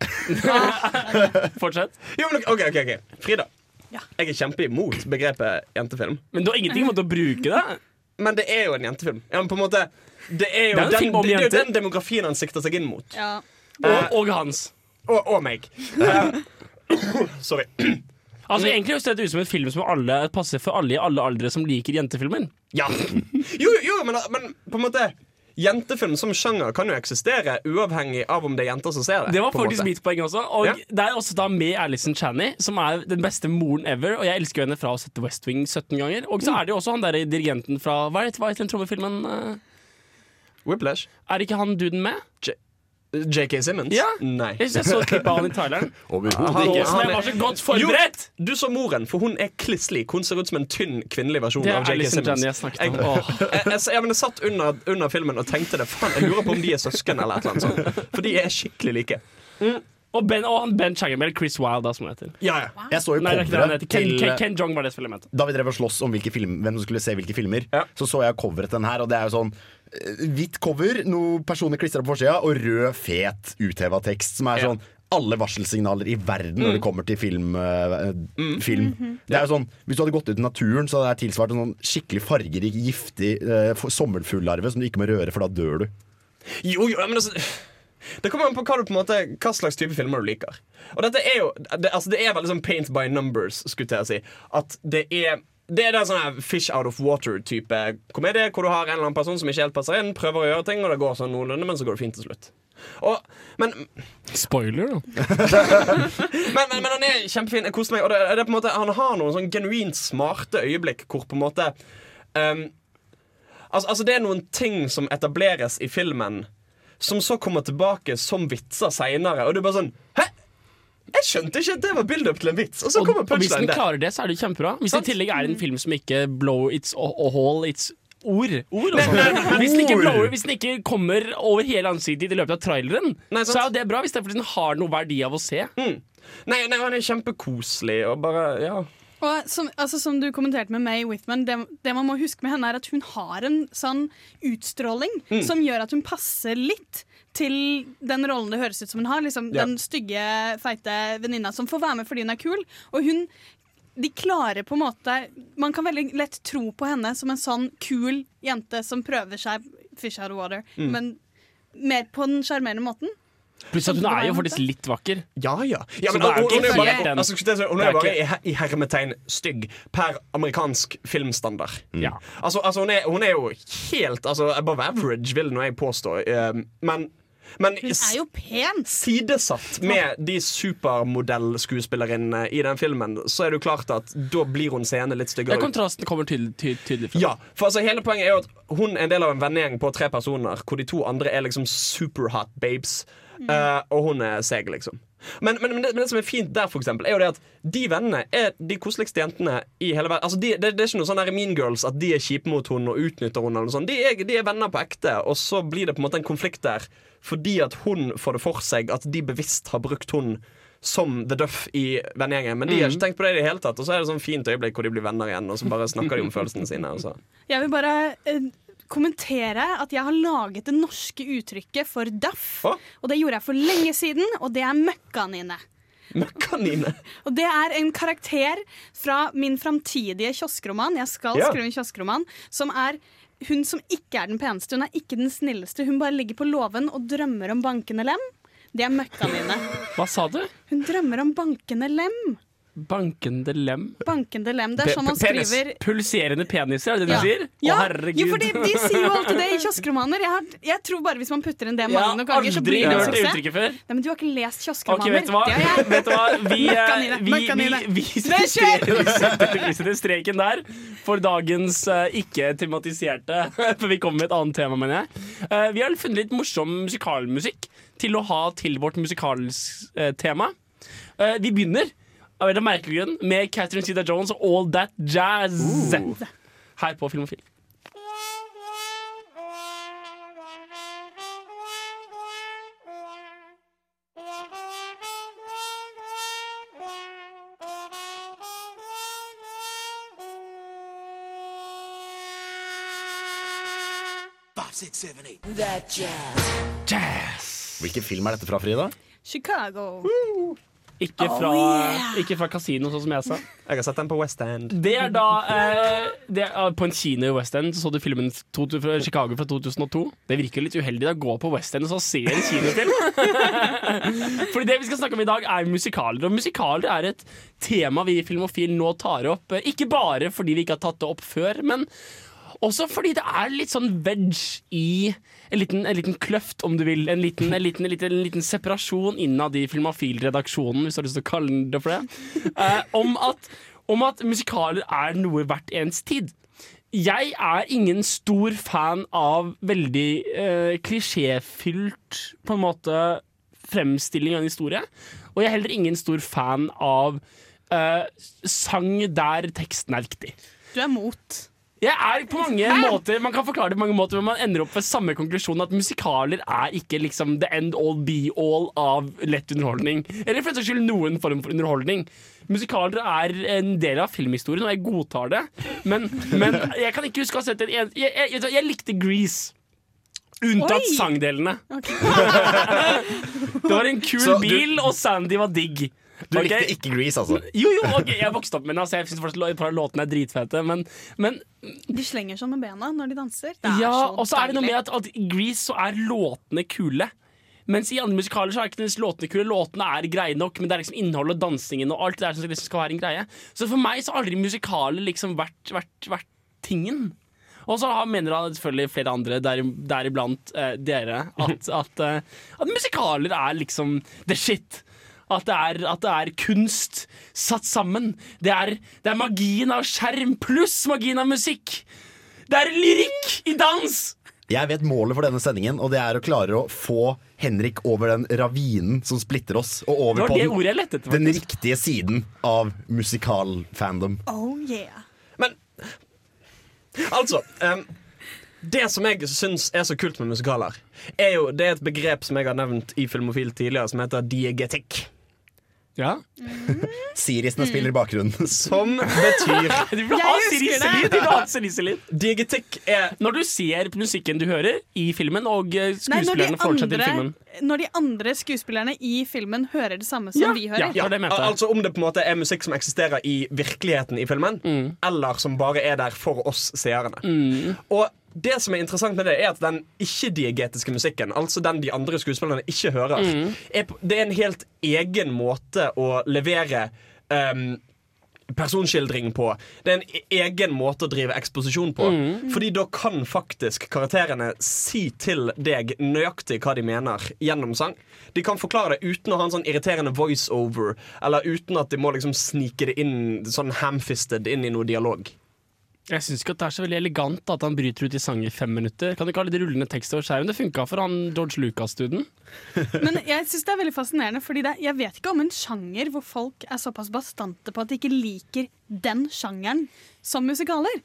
Fortsett. Jo, men OK, OK. ok Frida. Jeg er kjempeimot begrepet jentefilm. Men du har ingenting imot å bruke det? Men det er jo en jentefilm. Ja, men på en måte Det er jo, Det er den, det, det er jo den demografien han sikter seg inn mot. Ja. Og, og Hans. Og, og meg. Eh, sorry. Altså Egentlig høres det ut som en film som alle passer for alle i alle aldre som liker jentefilmen. Ja. Jo, jo men, men på en måte Jentefilm som sjanger kan jo eksistere uavhengig av om det er jenter som ser det. Det var faktisk mitt poeng også. Og Ja. Det er også da med Alison Chaney, som er den beste moren ever. Og jeg elsker henne fra å sette West Wing 17 ganger. Og så er det jo også han der dirigenten fra Hva heter hva heter den trommefilmen? Whiplash. Er ikke han duden med? JK Simmons? Ja. Nei. Jeg jeg så klippet av han i traileren. Overhodet Han- ikke. han- var så godt forberedt! Jo, du så moren, for hun er kliss lik. Hun ser ut som en tynn kvinnelig versjon Det er av JK liksom Simmons. Jeg snakket om. Jeg, jeg, jeg, jeg, jeg satt under, under filmen og tenkte det. Faen, jeg lurer på om de er søsken eller et eller annet sånt. For de er skikkelig like. Og Ben, og han Ben Chang, eller Chris Wilde, da, som han heter. Ja, ja. Jeg så jo Nei, det er ikke det han coveret heter. Ken, til Ken, Ken Jong var det som jeg mente. Da vi drev og slåss om hvilke film, hvem som skulle se hvilke filmer, så så jeg coveret til den her, og det er jo sånn eh, hvitt cover, noe personer klistra på forsida, og rød, fet, utheva tekst, som er sånn alle varselsignaler i verden når det kommer til film. eh, film. Det er jo sånn, Hvis du hadde gått ut i naturen, så hadde det tilsvart en sånn skikkelig fargerik, giftig uh, sommerfuglarve som du ikke må røre, for da dør du. Jo, jo, men altså det kommer an på hva, du på måte, hva slags type filmer du liker. Og dette er jo Det, altså, det er veldig sånn paint by numbers, skulle jeg si. At det er det er en sånn fish out of water-type komedie, hvor du har en eller annen person som ikke helt passer inn, prøver å gjøre ting, og det går sånn noenlunde, men så går det fint til slutt. Og, men, Spoiler, da. men, men, men han er kjempefin. Jeg koser meg. Og det, det på en måte, han har noen sånn genuint smarte øyeblikk hvor på en måte um, altså, altså, det er noen ting som etableres i filmen, som så kommer tilbake som vitser seinere, og du er bare sånn Hæ? Jeg skjønte ikke at det var build-up til en vits. Og så kommer punchline og hvis den der. klarer det, så er det kjempebra. Hvis det i tillegg er en film som ikke blow its og, hole, hall its ord, ord altså. Hvis den blower, hvis den ikke kommer over hele ansiktet ditt i løpet av traileren, Nei, så er jo det bra. Hvis det er fordi den har noe verdi av å se. Nei, nei, han er kjempekoselig og bare Ja. Og som, altså, som du kommenterte med May Whitman, det, det man må huske med henne, er at hun har en sånn utstråling Mm. som gjør at hun passer litt til den rollen det høres ut som hun har. Liksom, Ja. Den stygge, feite venninna som får være med fordi hun er kul. Og hun de klarer på en måte Man kan veldig lett tro på henne som en sånn kul jente som prøver seg fish out of water, Mm. men mer på den sjarmerende måten. Pluss at hun er jo faktisk litt vakker. Ja, ja. ja men, er hun, hun er jo bare, altså, hun er er bare ikke- i, i hermetegn stygg per amerikansk filmstandard. Ja. Altså, altså hun, er, hun er jo helt altså, above average, vil nå jeg påstå. eh, men men Hun er jo pen! sidesatt med de supermodellskuespillerinnene i den filmen, så er det jo klart at da blir hun seende litt styggere Ja, kontrasten kommer tydelig, ty tydelig frem. Ja, for altså hele poenget er jo at hun er en del av en vennegjeng på tre personer, hvor de to andre er liksom superhot babes, eh, og hun er seg, liksom. Men, men, men, det, men det som er fint der, for eksempel, er jo det at de vennene er de koseligste jentene i hele verden. Altså, de, det, det er ikke noe sånn der Mean Girls at de er kjipe mot henne og utnytter henne. eller noe sånt. De er, de er venner på ekte, og så blir det på en måte en konflikt der fordi at hun får det for seg at de bevisst har brukt hun som The Duff i vennegjengen. Men de har Mhm. ikke tenkt på det i det hele tatt. Og så er det sånn fint øyeblikk hvor de blir venner igjen, og så bare snakker de om følelsene sine. Og så. Jeg vil bare eh, kommentere at jeg har laget det norske uttrykket for daff. Og det gjorde jeg for lenge siden, og det er møkkanine. Møkkanine? Og det er en karakter fra min framtidige kioskroman. Jeg skal Ja. skrive en kioskroman som er hun som ikke er den peneste, hun er ikke den snilleste. Hun bare ligger på låven og drømmer om bankende lem. Det er møkkanine. Hva sa du? Hun drømmer om bankende lem. Bankende lem. Bankende lem. Det er sånn man skriver Pulserende peniser, er det det Ja. du sier? Ja, Å, herregud. jo, for de sier jo alltid det i kioskromaner. Jeg, har, jeg tror bare hvis man putter inn det Jeg har nok ganger, så aldri blir det en hørt det uttrykket før. Nei, men du har ikke lest kioskromaner. Okay, vet du hva? Det. Vet du hva? Vi, eh, vi, vi, vi, vi setter- vi setter streken der for dagens uh, ikke-tematiserte For vi kommer med et annet tema, mener jeg. Uh, vi har funnet litt morsom musikalmusikk til å ha til vårt musikaltema. Uh, vi begynner av en merkelig grunn med Catherine Zeta Jones og All That Jazz. Her på Filmofil. That jazz. Hvilken film er dette fra, Frida? Chicago. Ikke Oh, fra, yeah. ikke fra kasino, sånn som jeg sa. Jeg har sett den på West End. Det er da eh, det er, På en kino i West End så, så du filmen to, fra Chicago fra 2002. Det virker litt uheldig å gå på West End og så se en kinofilm. Fordi det vi skal snakke om i dag, er musikaler. Og musikaler er et tema vi i Filmofil nå tar opp. Ikke bare fordi vi ikke har tatt det opp før, men også fordi det er litt sånn veg i en liten, en liten kløft, om du vil. En liten, en liten, en liten, en liten separasjon innad i Filmafil-redaksjonen, hvis du har lyst til å kalle det for det. Eh, om, at, om at musikaler er noe hvert ens tid. Jeg er ingen stor fan av veldig eh, klisjéfylt på en måte fremstilling av en historie. Og jeg er heller ingen stor fan av eh, sang der teksten er viktig. Du er mot. Jeg er på mange måter Man kan forklare det på mange måter Men man ender opp ved samme konklusjon At musikaler er ikke liksom the end all be all av lett underholdning Eller for en saks skyld noen form for underholdning. Musikaler er en del av filmhistorien Og jeg godtar det Men, men jeg kan ikke huske å ha sett en jeg, jeg, jeg, jeg likte Grease Unntatt Oi! sangdelene. Det var en kul Så du- bil Og Sandy var digg Du okay. likte ikke Grease, altså? Jo, jo, ok, jeg vokste opp med den altså, Jeg synes fortsatt et par av låtene er dritfete Men, men De slenger sånn med bena når de danser. Det er ja, så og så er det noe med at, at i Grease så er låtene kule. Mens i andre musikaler så er ikke låtene kule. Låtene er greie nok, men det er liksom innholdet og dansingen og alt det der som liksom skal være en greie. Så for meg så har aldri musikaler liksom vært, vært, vært tingen. Og så mener da selvfølgelig flere andre, der- deriblant eh, dere, at, at, eh, at musikaler er liksom the shit. At det, er, at det er kunst satt sammen. Det er, det er magien av skjerm pluss magien av musikk. Det er lyrikk i dans! Jeg vet målet for denne sendingen, og det er å klare å få Henrik over den ravinen som splitter oss, og Det over var på den, den riktige siden av musikalfandom. Oh yeah. Men Altså um, Det som jeg syns er så kult med musikaler, er jo Det er et begrep som jeg har nevnt i Filmofil tidligere, som heter diegetikk. Ja. Sirisene spiller i bakgrunnen. Som betyr Du vil ha vil seriselyd. Diegetikk er Når du ser musikken du hører i filmen, og eh, de, skuespillerne forholder seg til filmen. når de andre skuespillerne i filmen hører det samme som vi hører. Ja, al- altså Om det på en måte er musikk som eksisterer i virkeligheten i filmen, Mm. eller som bare er der for oss seerne. Og det som er interessant med det, er at den ikke-diegetiske musikken, altså den de andre skuespillerne ikke hører, Mm. er, det er en helt egen måte å levere um, personskildring på. Det er en e- egen måte å drive eksposisjon på. Mm. Fordi da kan faktisk karakterene si til deg nøyaktig hva de mener gjennom sang. De kan forklare det uten å ha en sånn irriterende voiceover, eller uten at de må liksom snike det inn sånn hamfisted inn i noe dialog. Jeg syns ikke at det er så veldig elegant at han bryter ut i sang i fem minutter. Kan du ikke ha litt rullende tekst over skjermen? Det funka for han George Lucas-duden. Men jeg synes det er veldig fascinerende, Fordi jeg vet ikke om en sjanger hvor folk er såpass bastante på at de ikke liker den sjangeren som musikaler.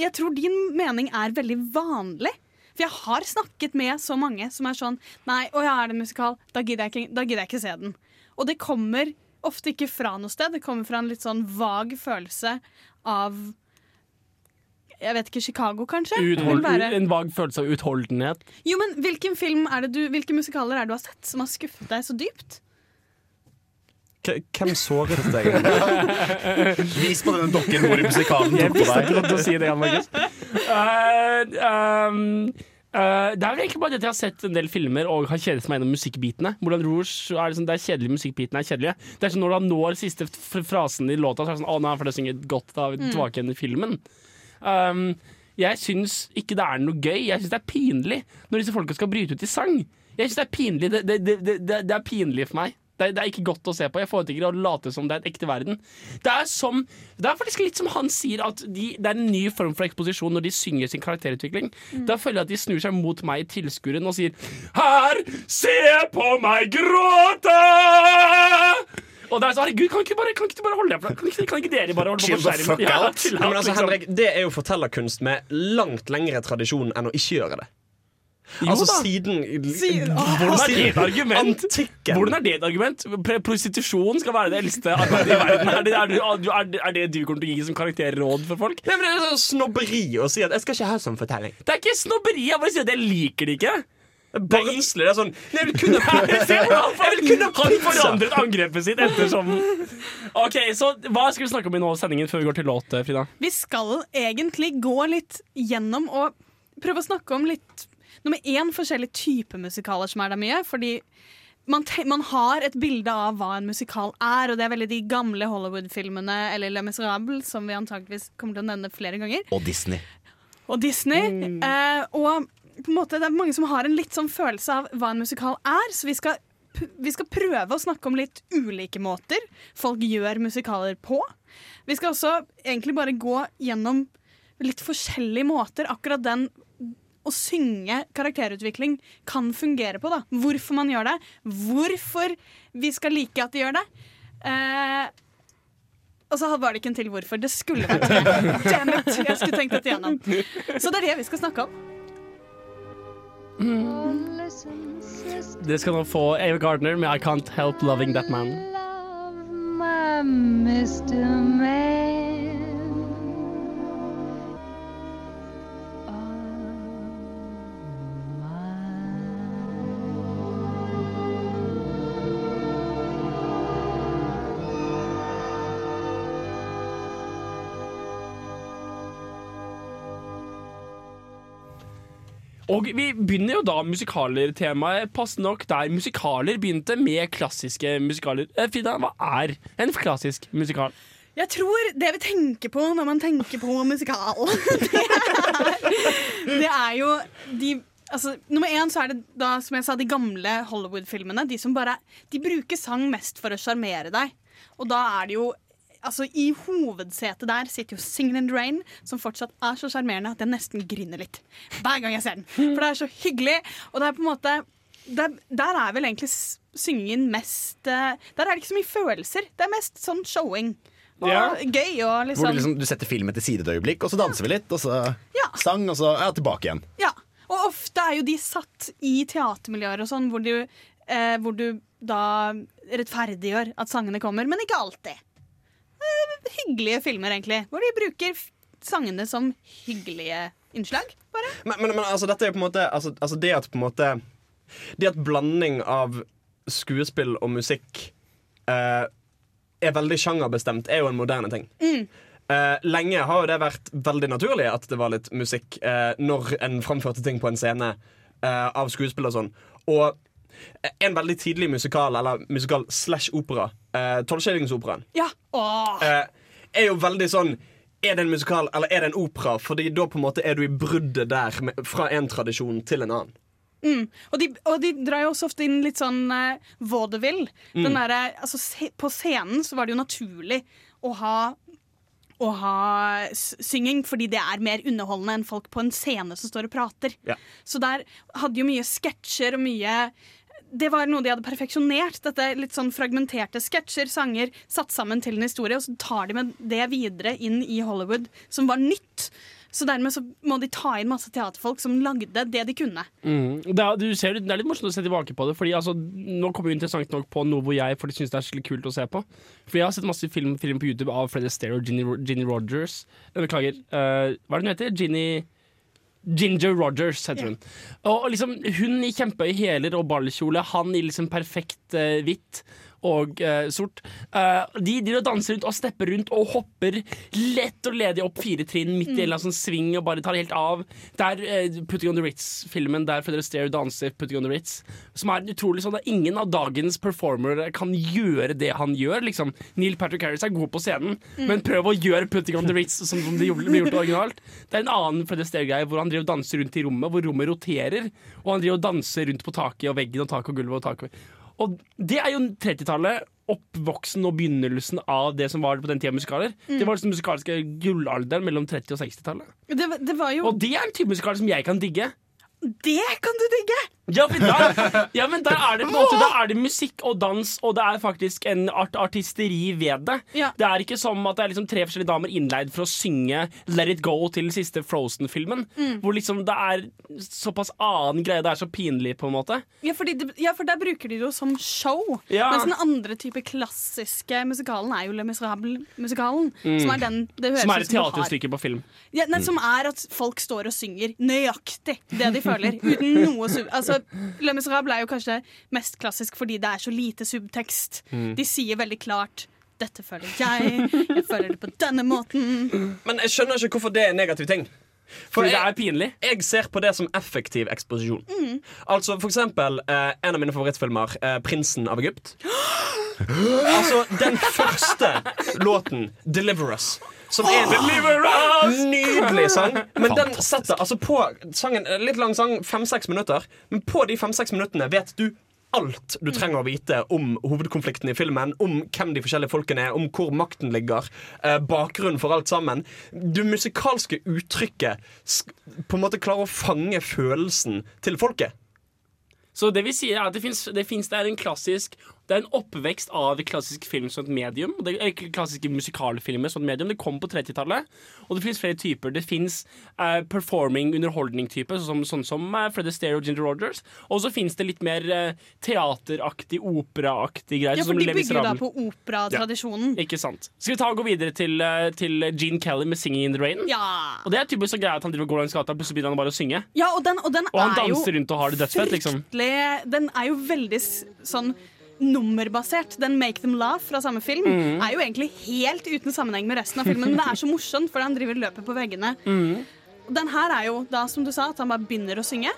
Jeg tror din mening er veldig vanlig. For jeg har snakket med så mange som er sånn Nei, å ja, er det en musikal? Da gidder jeg ikke, da gidder jeg ikke se den. Og det kommer ofte ikke fra noe sted. Det kommer fra en litt sånn vag følelse av Jeg vet ikke, Chicago, kanskje? Uthold, være- en vag følelse av utholdenhet. Jo, men hvilken film er det du, Hvilke musikaler er det du har sett som har skuffet deg så dypt? K- Hvem såret deg? Vis på denne dokken hvor musikalen tok på deg. å si det. Eh, um, eh, det er egentlig bare det at jeg har sett en del filmer og har kjedet meg gjennom musikkbitene. Moulin Rouge er liksom, det er kjedelig, musikkbitene er kjedelige. Det er sånn Når du når siste frasen i låta, så er det sånn Å, nå er det synget godt da er vi tilbake igjen i filmen. Um, jeg syns ikke det er noe gøy. Jeg syns det er pinlig når disse folka skal bryte ut i sang. Jeg syns det er pinlig. Det, det, det, det, er pinlig for meg. Det er, ikke godt å se på. Jeg foretrekker å late som det er et ekte verden. Det er, som, det er faktisk litt som han sier, at de, det er en ny form for eksposisjon når de synger sin karakterutvikling. Da føler jeg at de snur seg mot meg, i tilskueren, og sier Her, se på meg gråte! Og det er sånn, herregud, kan ikke, bare, kan ikke du bare holde deg? Kan ikke, kan ikke dere bare holde på Chill the skjermen? fuck Ja, out. Ja, men altså, liksom. Henrik, det er jo fortellerkunst med langt lengre tradisjon enn å ikke gjøre det. Jo altså da. siden Hvordan er det et argument? Hvordan er det et argument? Prostitusjon skal være det eldste arbeidet i verden. Er det, er, det, er, det, er det du kommer til å gi som karakterråd for folk? Nei, men Det er sånn snobberi å si at 'jeg skal ikke ha sånn fortelling'. Det er ikke snobberi, jeg bare sier at jeg liker det ikke. Barnslig. Det er sånn Nei, jeg vil kunne Jeg vil kunne Han forandret angrepet sitt ettersom OK, så hva skal vi snakke om i nå sendingen før vi går til låt, Frida? Vi skal egentlig gå litt gjennom og prøve å snakke om litt Nummer én forskjellige typer musikaler som er der mye. Fordi man, te man har et bilde av hva en musikal er, og det er veldig de gamle Hollywood-filmene eller Le Miserable, som vi antakeligvis kommer til å nevne flere ganger. Og Disney. Og Disney. Eh, og på en måte, det er mange som har en litt sånn følelse av hva en musikal er, så vi skal, vi skal prøve å snakke om litt ulike måter folk gjør musikaler på. Vi skal også egentlig bare gå gjennom litt forskjellige måter akkurat den å synge karakterutvikling kan fungere på. da. Hvorfor man gjør det, hvorfor vi skal like at de gjør det. Eh, og så var det ikke en til hvorfor. Det skulle vært det. Damn it! Jeg skulle tenkt dette gjennom. Så det er det vi skal snakke om. Dere skal nå få Ava Gardner med I Can't Help Loving That Man. my Mr. Man. Og vi begynner jo da musikaler-temaet passende nok der musikaler begynte med klassiske musikaler. Eh, Frida, hva er en klassisk musikal? Jeg tror det vi tenker på når man tenker på musikal, det er, det er jo de Altså, nummer én så er det da, som jeg sa, de gamle Hollywood-filmene. De som bare De bruker sang mest for å sjarmere deg. Og da er det jo Altså, I hovedsetet der sitter jo Singin' in the Rain, som fortsatt er så sjarmerende at jeg nesten griner litt hver gang jeg ser den. For det er så hyggelig, og det er på en måte Der, der er vel egentlig syngingen mest eh, Der er det ikke så mye følelser. Det er mest sånn showing. Og Ja. gøy og Hvor liksom du, liksom, du setter filmen til side et øyeblikk, og så danser vi litt, og så sang, og så ja, tilbake igjen. Ja, og ofte er jo de satt i teatermiljøer og sånn, hvor du, eh, hvor du da rettferdiggjør at sangene kommer, men ikke alltid. Eh, hyggelige filmer, egentlig, hvor de bruker sangene som hyggelige innslag. Bare. Men, men, men altså, dette er jo på en måte altså, altså det at på en måte Det at blanding av skuespill og musikk eh, er veldig sjangerbestemt, er jo en moderne ting. Mm. Eh, lenge har jo det vært veldig naturlig at det var litt musikk eh, når en framførte ting på en scene eh, av skuespill og sånn. Og en veldig tidlig musikal, eller musikal slash opera, uh, Tolvskillingsoperaen, Ja. Eh, er jo veldig sånn Er det en musikal eller er det en opera? Fordi da på en måte er du i bruddet der med, fra en tradisjon til en annen. Mm. Og, de, og de drar jo også ofte inn litt sånn uh, vaudeville. Den Mm. derre- altså, se, på scenen så var det jo naturlig å ha å ha synging, fordi det er mer underholdende enn folk på en scene som står og prater. Ja. Så der hadde jo mye sketsjer og mye det var noe de hadde perfeksjonert. Dette litt sånn fragmenterte sketsjer, sanger, satt sammen til en historie, og så tar de med det videre inn i Hollywood, som var nytt. Så dermed så må de ta inn masse teaterfolk som lagde det de kunne. Mm. Det, er, du ser, det er litt morsomt å se tilbake på det. Fordi altså, Nå kommer vi interessant nok på noe hvor jeg faktisk synes det er skikkelig kult å se på. Fordi Jeg har sett masse film, film på YouTube av Fred Astaire og Ginny, Ginny Rogers. Beklager. uh, hva er det hun heter? Ginny Ginger Rogers heter hun. Og, og liksom, Hun i kjempehøye hæler og ballkjole, han i liksom perfekt eh, hvitt og uh, sort. Uh, de driver og danser rundt og stepper rundt og hopper lett og ledig opp fire trinn midt i en eller annen sånn sving og bare tar helt av. Det er uh, Putting on the Ritz-filmen der Fredrik Stair danser Putting on the Ritz, som er utrolig sånn at ingen av dagens performere kan gjøre det han gjør. liksom. Neil Patrick Harris er god på scenen, Mm. men prøv å gjøre Putting on the Ritz som det gjorde- ble gjort originalt. Det er en annen Fredrik Stair-greie hvor han driver og danser rundt i rommet, hvor rommet roterer, og han driver og danser rundt på taket og veggen og taket og gulvet og taket. Og det er jo 30-tallet. Oppvoksen og begynnelsen av det som var på den tida musikaler. Mm. Det var liksom musikalske gullalderen mellom 30- og 60-tallet. Det, det var jo Og det er en type musikal som jeg kan digge. Det kan du digge! Ja, der, ja, men der er det på en måte Da er det musikk og dans, og det er faktisk en art artisteri ved det. Ja. Det er ikke som at det er liksom tre forskjellige damer innleid for å synge Let It Go til den siste Frozen-filmen. Mm. Hvor liksom det er såpass annen greie. Det er så pinlig, på en måte. Ja, fordi det, ja, for der bruker de det jo som show. Ja. Mens den andre type klassiske musikalen er jo Le Miserable-musikalen. Mm. Som er den det høres Som er et teaterstykke på film. Ja, nei, Mm. Som er at folk står og synger nøyaktig det de føler. Uten noe sub... Altså, Le Miserable er jo kanskje mest klassisk fordi det er så lite subtekst. Mm. De sier veldig klart 'dette føler jeg', 'jeg føler det på denne måten'. Men jeg skjønner ikke hvorfor det er en negativ ting. Fordi det jeg, er pinlig. Jeg ser på det som effektiv eksposisjon. Mm. Altså For eksempel eh, en av mine favorittfilmer, eh, 'Prinsen av Egypt'. altså den første låten, 'Deliver Us'. Som er en Deliver us! nydelig sang. Men den setter altså på sangen Litt lang sang, fem-seks minutter. Men på de fem-seks minuttene vet du alt du trenger å vite om hovedkonflikten i filmen, om hvem de forskjellige folkene er, om hvor makten ligger, eh, bakgrunnen for alt sammen. Det musikalske uttrykket på en måte klarer å fange følelsen til folket. Så det vi sier er at det fins det finnes det er en klassisk Det er en oppvekst av klassisk film som et medium. og Det er ikke klassiske musikalfilmer som et medium. Det kom på 30-tallet. Og det finnes flere typer. Det fins uh, performing underholdning-type, sånn, sånn som uh, Fred Astaire og Ginger Rogers. Og så fins det litt mer uh, teateraktig, operaaktig greier. Ja, sånn for som de bygger jo da på operatradisjonen. Ikke sant. Skal vi ta og gå videre til, uh, til Gene Kelly med 'Singing in the Rain'? Ja. Og det er typisk så greia at han driver og går langs gata, plutselig begynner han bare å synge. Ja, og den, og den Og han er danser rundt og har det dødsfett, liksom. Den er jo veldig sånn nummerbasert. Den 'Make Them Laugh' fra samme film Mhm. er jo egentlig helt uten sammenheng med resten av filmen, men det er så morsomt, for han driver løpet på veggene. Mm. Og Den her er jo da, som du sa, at han bare begynner å synge.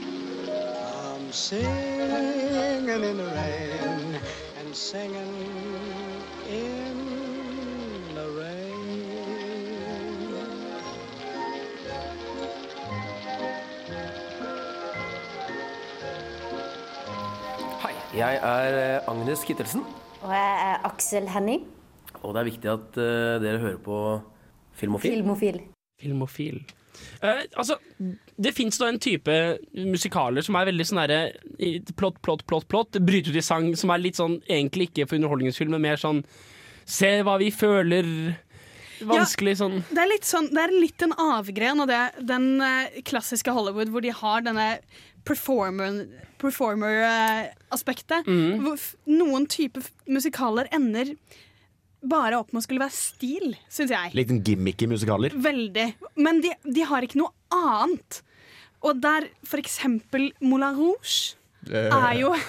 I'm singing in the rain and singing in jeg er eh, Agnes Kittelsen, Og jeg er Aksel Henning. og det er viktig at uh, dere hører på Filmofil. Filmofil. Filmofil. Uh, altså, det fins en type musikaler som er veldig sånn herre plott, plott, plott, plott. Bryter ut i sang, som er litt sånn egentlig ikke for underholdningsfilm, men mer sånn Se hva vi føler. Vanskelig sånn. Det er litt, sånn, det er litt en avgren av det, den klassiske Hollywood hvor de har denne performer-aspektet. Performer. Hvor Noen typer musikaler ender bare opp med å skulle være stil, syns jeg. Liten gimmick i musikaler. Veldig. Men de, de har ikke noe annet. Og der for eksempel Moulin Rouge er jo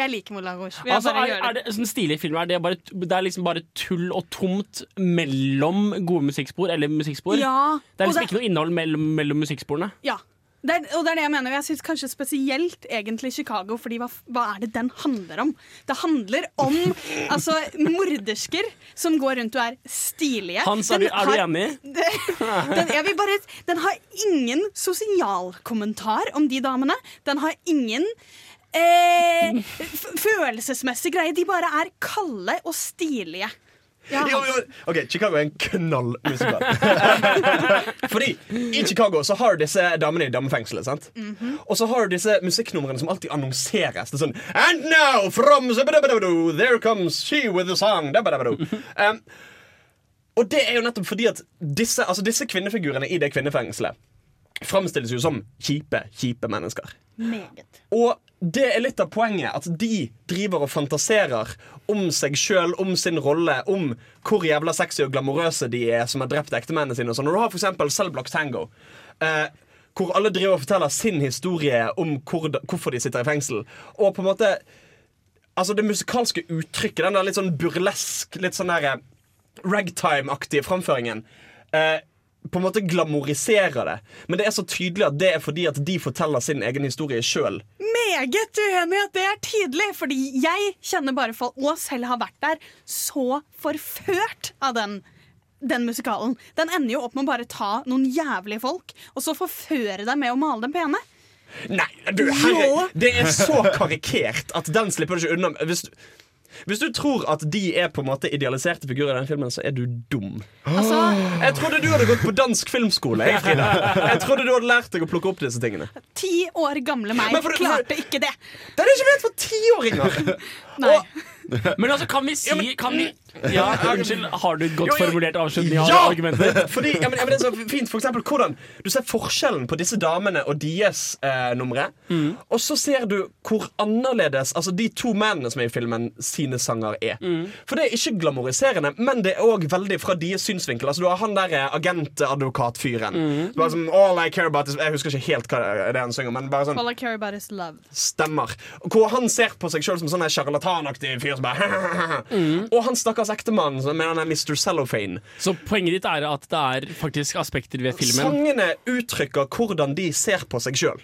Jeg liker Moulin Rouge. Vil Altså, bare er, gjøre er det sånn stilige filmer er det, bare, det er liksom bare tull og tomt mellom gode musikkspor eller musikkspor? Ja, det er liksom det- ikke noe innhold mellom, mellom musikksporene? Ja. Det er, og det er det jeg mener. Jeg syns kanskje spesielt egentlig Chicago, fordi hva, hva er det den handler om? Det handler om altså, mordersker som går rundt og er stilige. Hans, er du, er du enig? Den, jeg vil bare, den har ingen sosialkommentar om de damene. Den har ingen eh, følelsesmessig greie. De bare er kalde og stilige. Ja, Jo, jo, ok, Chicago er en knallmusikal. Fordi i Chicago så har du disse damene i damefengselet. sant? Mhm. Og så har du disse musikknumrene som alltid annonseres. Det er sånn And now from There comes she with the song um, Og det er jo nettopp fordi at disse, altså disse kvinnefigurene i det kvinnefengselet framstilles jo som kjipe, kjipe mennesker. Meget. Og det er litt av poenget. At de driver og fantaserer om seg sjøl, om sin rolle, om hvor jævla sexy og glamorøse de er som har drept ektemennene sine. og sånn. Når du har eksempel Cellblock Tango, eh, hvor alle driver og forteller sin historie om hvor, hvorfor de sitter i fengsel, og på en måte Altså det musikalske uttrykket, den der litt sånn burlesk, litt sånn der eh, ragtime-aktige framføringen eh, på en måte glamoriserer det. Men det er så tydelig at det er fordi at de forteller sin egen historie sjøl. Meget uenig at det er tydelig, fordi jeg kjenner bare folk, og selv har vært der, så forført av den, den musikalen. Den ender jo opp med å bare ta noen jævlige folk, og så forføre dem med å male dem pene. Nei, du, herre, det er så karikert at den slipper du ikke unna. Hvis, hvis du tror at de er på en måte idealiserte figurer i den filmen, så er du dum. Altså- jeg trodde du hadde gått på dansk filmskole. Jeg, Frida. jeg trodde du hadde lært deg å plukke opp disse tingene. Ti år gamle meg Men for- klarte ikke det. Det er det ikke ment for tiåringer! Nei. Men altså, kan vi si kan vi, Ja, Unnskyld, har du godt Jo, jo. formulert avslutning av Ja! argumentet? Fordi, ja, men, ja, men det er så fint for eksempel, hvordan Du ser forskjellen på disse damene og deres eh, numre. Mm. Og så ser du hvor annerledes Altså de to mennene som er i filmen, sine sanger er. Mm. For det er ikke glamoriserende, men det er òg veldig fra deres synsvinkel. Altså Du har han der eh, agentadvokatfyren. Mm. Bare som, All I care about is Jeg husker ikke helt hva det er han synger, men bare sånn All I care about is love. Stemmer. Hvor han ser på seg sjøl som sånn en sjarlatanaktig fyr så bare Og han stakkars ektemann med han er Mr. Cellophane. Så poenget ditt er at det er faktisk aspekter ved filmen Sangene uttrykker hvordan de ser på seg sjøl.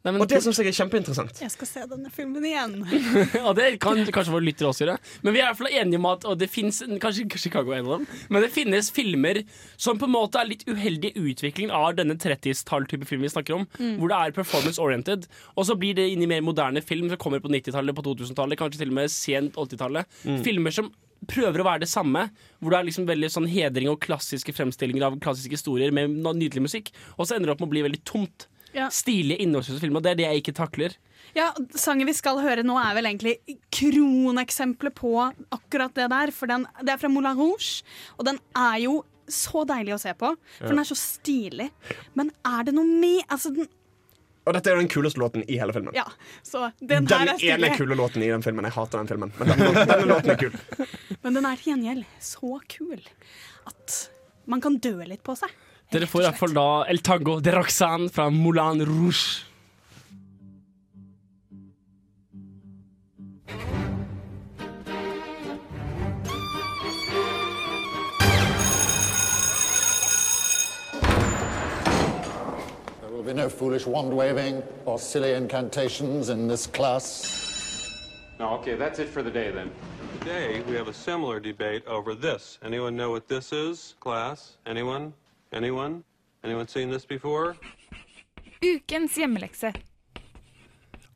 Nei, men- Og det syns jeg er kjempeinteressant. Jeg skal se denne filmen igjen. Og det kan kanskje våre lyttere også gjøre. Men vi er i hvert fall enige om at Og det finnes, kanskje Chicago er en av dem, men det finnes filmer som på en måte er litt uheldig utvikling av denne 30-tall-type film vi snakker om. Mm. Hvor det er performance-oriented. Og så blir det inn i mer moderne film som kommer på 90-tallet, på 2000-tallet, kanskje til og med sent 80-tallet. Mm. Filmer som prøver å være det samme, hvor det er liksom veldig sånn hedring og klassiske fremstillinger av klassiske historier med nydelig musikk, og så ender det opp med å bli veldig tomt. Ja. Stilige, innholdsløse filmer, det er det jeg ikke takler. Ja, Sangen vi skal høre nå, er vel egentlig kroneksempelet på akkurat det der. For den, det er fra Moulin Rouge, og den er jo så deilig å se på. For Ja. den er så stilig. Men er det noe med altså den, Og dette er jo den kuleste låten i hele filmen. Ja, så den, Den, her er ene kule låten i den filmen. Jeg hater den filmen, men denne, denne låten er kul. Men den er til gjengjeld så kul at man kan dø litt på seg. Dere får i hvert fall da El Tango de Roxanne fra Moulin Rouge. There will be no foolish wand waving or silly incantations in this class. No, okay, that's it for the day then. Today, we have a similar debate over this. Anyone know what this is, class? Anyone? Anyone? Anyone seen this before? Ukens hjemmelekse.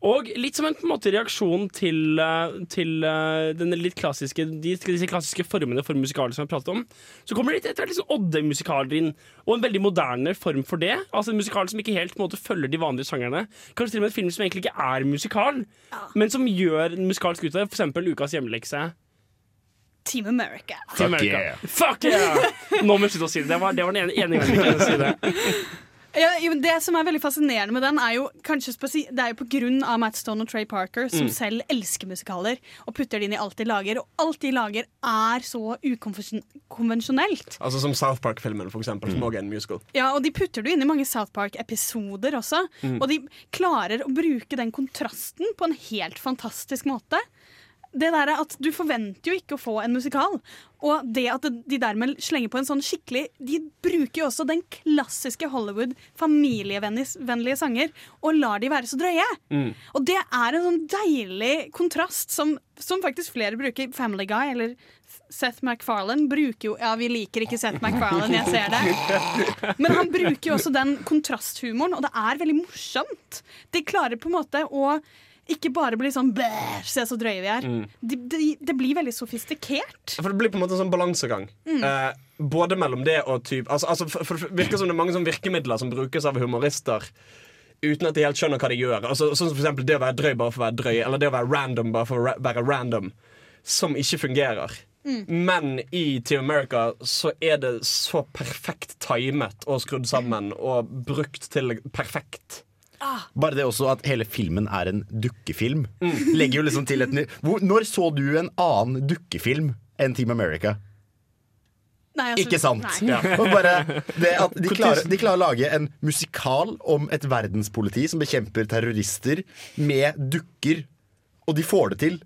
Og litt som en, på en måte reaksjon til, eh, til eh, denne litt klassiske, de, disse klassiske formene for musikaler som vi har pratet om, så kommer det litt etter hvert litt sånn Odde-musikaler inn, og en veldig moderne form for det. Altså En musikal som ikke helt på en måte følger de vanlige sjangerne. Kanskje til og med en film som egentlig ikke er musikal, men som gjør en musikalsk ut av det. For eksempel Ukas hjemmelekse. Team America. Team America. Fuck yeah! Nå må jeg slutte å si det. Det var, det var den ene, ene gangen jeg kunne si det. Ja, jo, det som er veldig fascinerende med den, er jo kanskje Det er jo på grunn av Matt Stone og Trey Parker, som Mm. selv elsker musikaler, og putter det inn i alt de lager. Og alt de lager, er så ukonvensjonelt. Altså Som South Park-filmen, for eksempel, Mm. som også er en musical. Ja, og de putter det inn i mange South Park-episoder også. Mm. Og de klarer å bruke den kontrasten på en helt fantastisk måte. Det der er at Du forventer jo ikke å få en musikal. Og det at de dermed slenger på en sånn skikkelig De bruker jo også den klassiske Hollywood familievennlige sanger og lar de være så drøye. Mm. Og det er en sånn deilig kontrast som, som faktisk flere bruker. Family Guy eller Seth MacFarlane bruker jo Ja, vi liker ikke Seth MacFarlane, jeg ser det. Men han bruker jo også den kontrasthumoren, og det er veldig morsomt. De klarer på en måte å ikke bare blir sånn bæsj, se så drøye vi er. Mm. De, de, det blir veldig sofistikert. For det blir på en måte en sånn balansegang. Mm. Eh, både mellom det og typ altså, altså, for, for, Det virker som det er mange sånn virkemidler som brukes av humorister uten at de helt skjønner hva de gjør. Altså, sånn som for eksempel det å være drøy bare for å være drøy, eller det å være random bare for å ra være random, som ikke fungerer. Mm. Men i Team America så er det så perfekt timet og skrudd sammen og brukt til perfekt. Bare det også at hele filmen er en dukkefilm. Legger jo liksom til et ny Hvor, Når så du en annen dukkefilm enn Team America? Nei, altså, Ikke sant? nei. Ja. Bare det at de klarer, de klarer å lage en musikal om et verdenspoliti som bekjemper terrorister med dukker, og de får det til.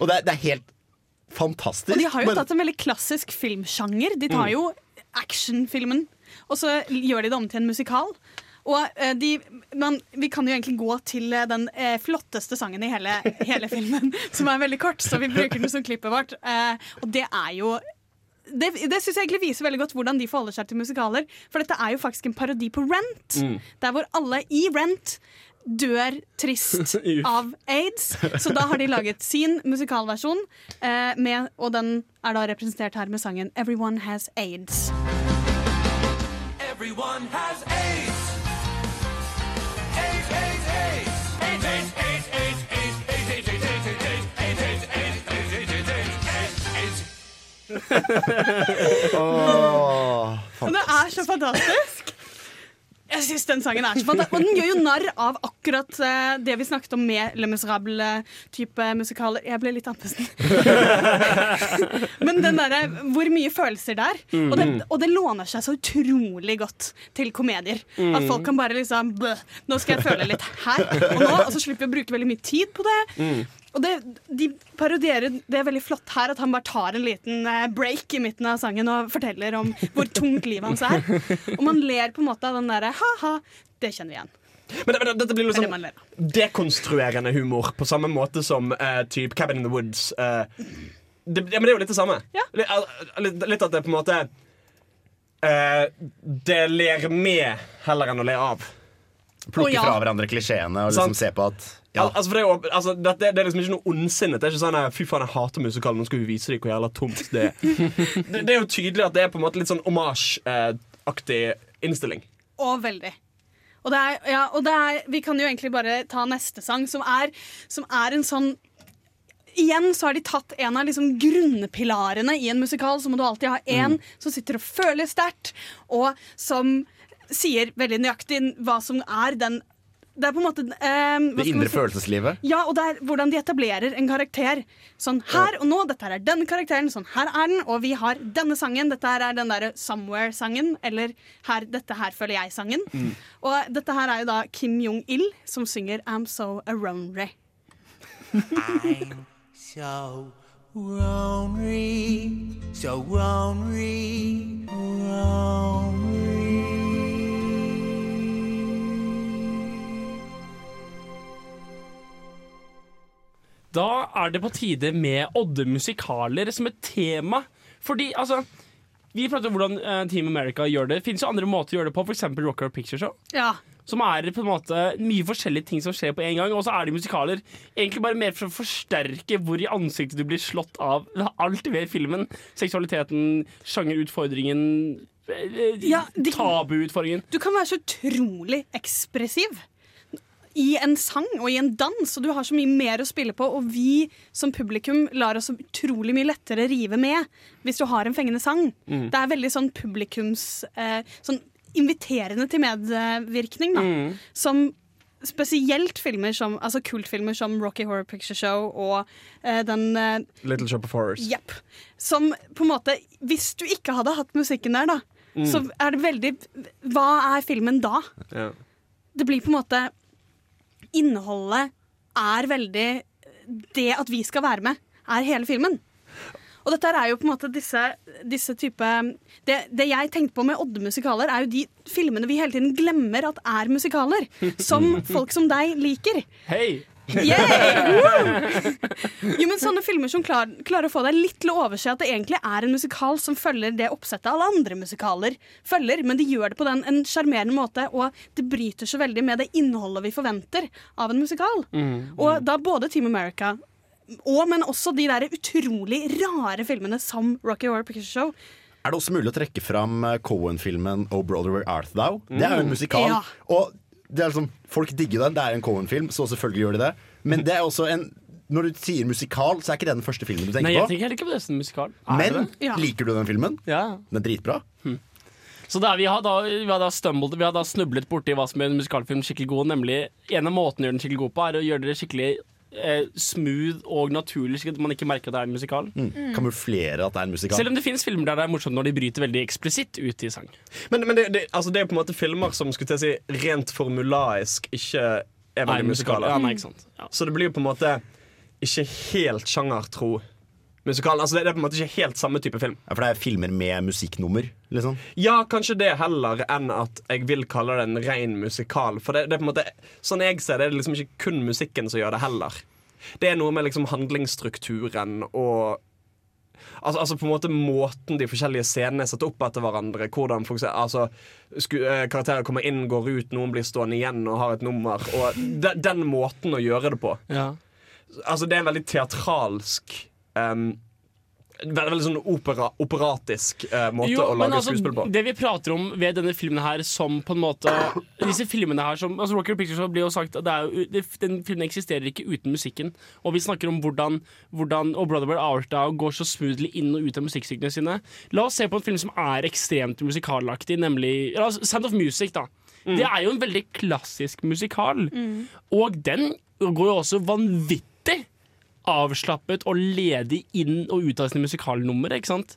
Og det er, det er helt fantastisk. Og de har jo tatt en veldig klassisk filmsjanger. De tar Mm. jo actionfilmen, og så gjør de det om til en musikal. Og eh, de, man, Vi kan jo egentlig gå til eh, den eh, flotteste sangen i hele, hele filmen, som er veldig kort, så vi bruker den som klippet vårt. Eh, og det er jo det, det synes jeg egentlig viser veldig godt hvordan de forholder seg til musikaler. For dette er jo faktisk en parodi på Rent. Mm. Der hvor alle i Rent dør trist av aids. Så da har de laget sin musikalversjon, eh, med, og den er da representert her med sangen 'Everyone Has Aids'. Everyone has. AIDS, Og det er så fantastisk! Jeg synes den sangen er så fantastisk Og den gjør jo narr av akkurat eh, det vi snakket om med Le Miserable-type musikaler. Jeg ble litt andpusten. Men den derre hvor mye følelser er. Mm. Og, det, og det låner seg så utrolig godt til komedier. Mm. At folk kan bare liksom Nå skal jeg føle litt her og nå, og så slipper vi å bruke veldig mye tid på det. Og det, de parodierer det er veldig flott her at han bare tar en liten eh, break i midten av sangen og forteller om hvor tungt livet hans er. Og man ler på en måte av den derre ha-ha, det kjenner vi igjen. Men, men dette blir er det liksom man dekonstruerende humor, på samme måte som uh, typ Cabin in the Woods. Uh, det, ja, men det er jo litt det samme. Litt, litt, litt at det på en måte uh, Det ler med heller enn å le av. Plukke oh, ja. fra hverandre klisjeene og liksom se på at Al altså, det, er altså, det, det, er liksom ikke noe ondsinnet. Det er ikke sånn eh, 'fy faen, jeg hater musikal', nå skal vi vise dem hvor jævla tomt det er. det. Det er jo tydelig at det er på en måte litt sånn omasj-aktig innstilling. Og veldig. Og, det er, ja, og det er, vi kan jo egentlig bare ta neste sang, som er, som er en sånn Igjen så har de tatt en av liksom grunnpilarene i en musikal. Så må du alltid ha en Mm. som sitter og føler sterkt, og som sier veldig nøyaktig hva som er den Det er på en måte eh, det indre si? følelseslivet. Ja, og det er hvordan de etablerer en karakter. Sånn her og nå, dette er denne karakteren, sånn her er den, og vi har denne sangen. Dette her er den derre Somewhere-sangen, eller her, dette her føler jeg-sangen. Mm. Og dette her er jo da Kim Jong-il som synger I'm So Aronry. So lonely, so lonely, Da er det på tide med Odde musikaler som et tema. Fordi, altså Vi prater om hvordan eh, Team America gjør det. Det jo andre måter å gjøre det på, f.eks. Rocker Picture Show. Ja. Som er på en måte mye forskjellige ting som skjer på en gang. Og så er det musikaler egentlig bare mer for å forsterke hvor i ansiktet du blir slått av alt ved filmen. Seksualiteten, sjangerutfordringen, eh, tabuutfordringen. Du kan være så utrolig ekspressiv i en sang og i en dans, og du har så mye mer å spille på. Og vi som publikum lar oss utrolig mye lettere rive med hvis du har en fengende sang. Mm. Det er veldig sånn publikums eh, Sånn inviterende til medvirkning, da. Mm. Som spesielt filmer som Altså kultfilmer som Rocky Horror Picture Show og eh, den eh, Little Shop of Horrors. Yep, Som på en måte Hvis du ikke hadde hatt musikken der, da, Mm. så er det veldig Hva er filmen da? Ja. Det blir på en måte Innholdet er veldig Det at vi skal være med, er hele filmen. Og dette er jo på en måte disse, disse type det, det jeg tenkte på med Odde musikaler, er jo de filmene vi hele tiden glemmer at er musikaler. Som folk som deg liker. Hei! Jo, men Sånne filmer som klar, klarer å få deg litt til å overse at det egentlig er en musikal som følger det oppsettet alle andre musikaler følger, men de gjør det på den, en sjarmerende måte, og det bryter så veldig med det innholdet vi forventer av en musikal. Mm. Og da både Team America og, men også de der utrolig rare filmene som Rocky Horror Picture Show. Er det også mulig å trekke fram eh, Cohen-filmen Oh Brother Where Art Thou? Det er jo en Mm. musikal. Ja. Og liksom, folk digger den. Det er en Cohen-film, så selvfølgelig gjør de det. Men det er også en når du sier musikal, så er ikke det den første filmen du tenker Nei, jeg på. tenker heller ikke på det som musikal. Men det? liker du den filmen? Ja. Den er dritbra. Så det er, vi, har da, vi, har da stumbled, vi har da snublet borti hva som gjør en musikalfilm skikkelig god. Nemlig En av måtene å gjøre den skikkelig god på, er å gjøre det skikkelig eh, smooth og naturlig, slik at man ikke merker at det er en musikal. Mm. Kamuflere at det er en musikal. Selv om det finnes filmer der det er morsomt når de bryter veldig eksplisitt ut i sang. Men, men det, det, altså det er på en måte filmer som skulle til å si rent formulaisk ikke er veldig musikaler. musikaler. Ja, nei, ikke sant. Ja. Så det blir jo på en måte ikke helt sjangertro musikal. Altså det, det er på en måte ikke helt samme type film. Ja, for det er filmer med musikknummer, liksom. Ja, kanskje det heller enn at jeg vil kalle det en ren musikal. For det, det er på en måte Sånn jeg ser det, er det liksom ikke kun musikken som gjør det heller. Det er noe med liksom handlingsstrukturen og Altså, altså på en måte Måten de forskjellige scenene er satt opp etter hverandre. Hvordan for eksempel, altså, sku, eh, karakterer kommer inn, går ut, noen blir stående igjen og har et nummer. Og de, Den måten å gjøre det på. Ja. Altså Det er en veldig teatralsk um, Veldig, veldig sånn opera, operatisk eh, måte Jo, å lage altså, skuespill på. Det vi prater om ved denne filmen her som på en måte Disse filmene her som altså Rocker Pictures Picture blir jo sagt at det er, jo- det, Den filmen eksisterer ikke uten musikken. Og vi snakker om hvordan, hvordan Og Brother Where Art går så smoothly inn og ut av musikkstykkene sine. La oss se på en film som er ekstremt musikalaktig, nemlig la oss- Sound of Music. da Mm. Det er jo en veldig klassisk musikal. Og den går jo også vanvittig avslappet og ledig inn og ut av sine musikalnumre. Ikke sant?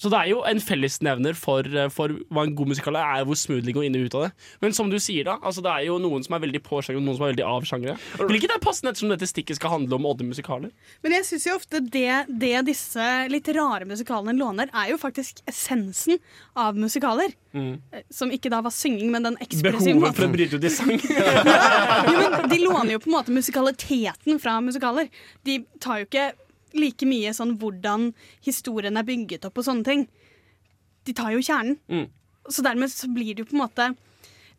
Så det er jo en fellesnevner for, eh, for hva en god musikal er, er hvor smooth de går inn og ut av det. Men som du sier, da, altså det er jo noen som er veldig på sjanger, og noen som er veldig av sjangere. Hvilket er passende ettersom dette stikket skal handle om odde musikaler. Men jeg syns jo ofte det, det disse litt rare musikalene låner, er jo faktisk essensen av musikaler. Mm. Som ikke da var synging, men den ekspressive måten. Behovet for å bryte ut i sang. ja, men de låner jo på en måte musikaliteten fra musikaler. De tar jo ikke like mye sånn hvordan historien er bygget opp og sånne ting. De tar jo kjernen. Mm. Så dermed så blir det jo på en måte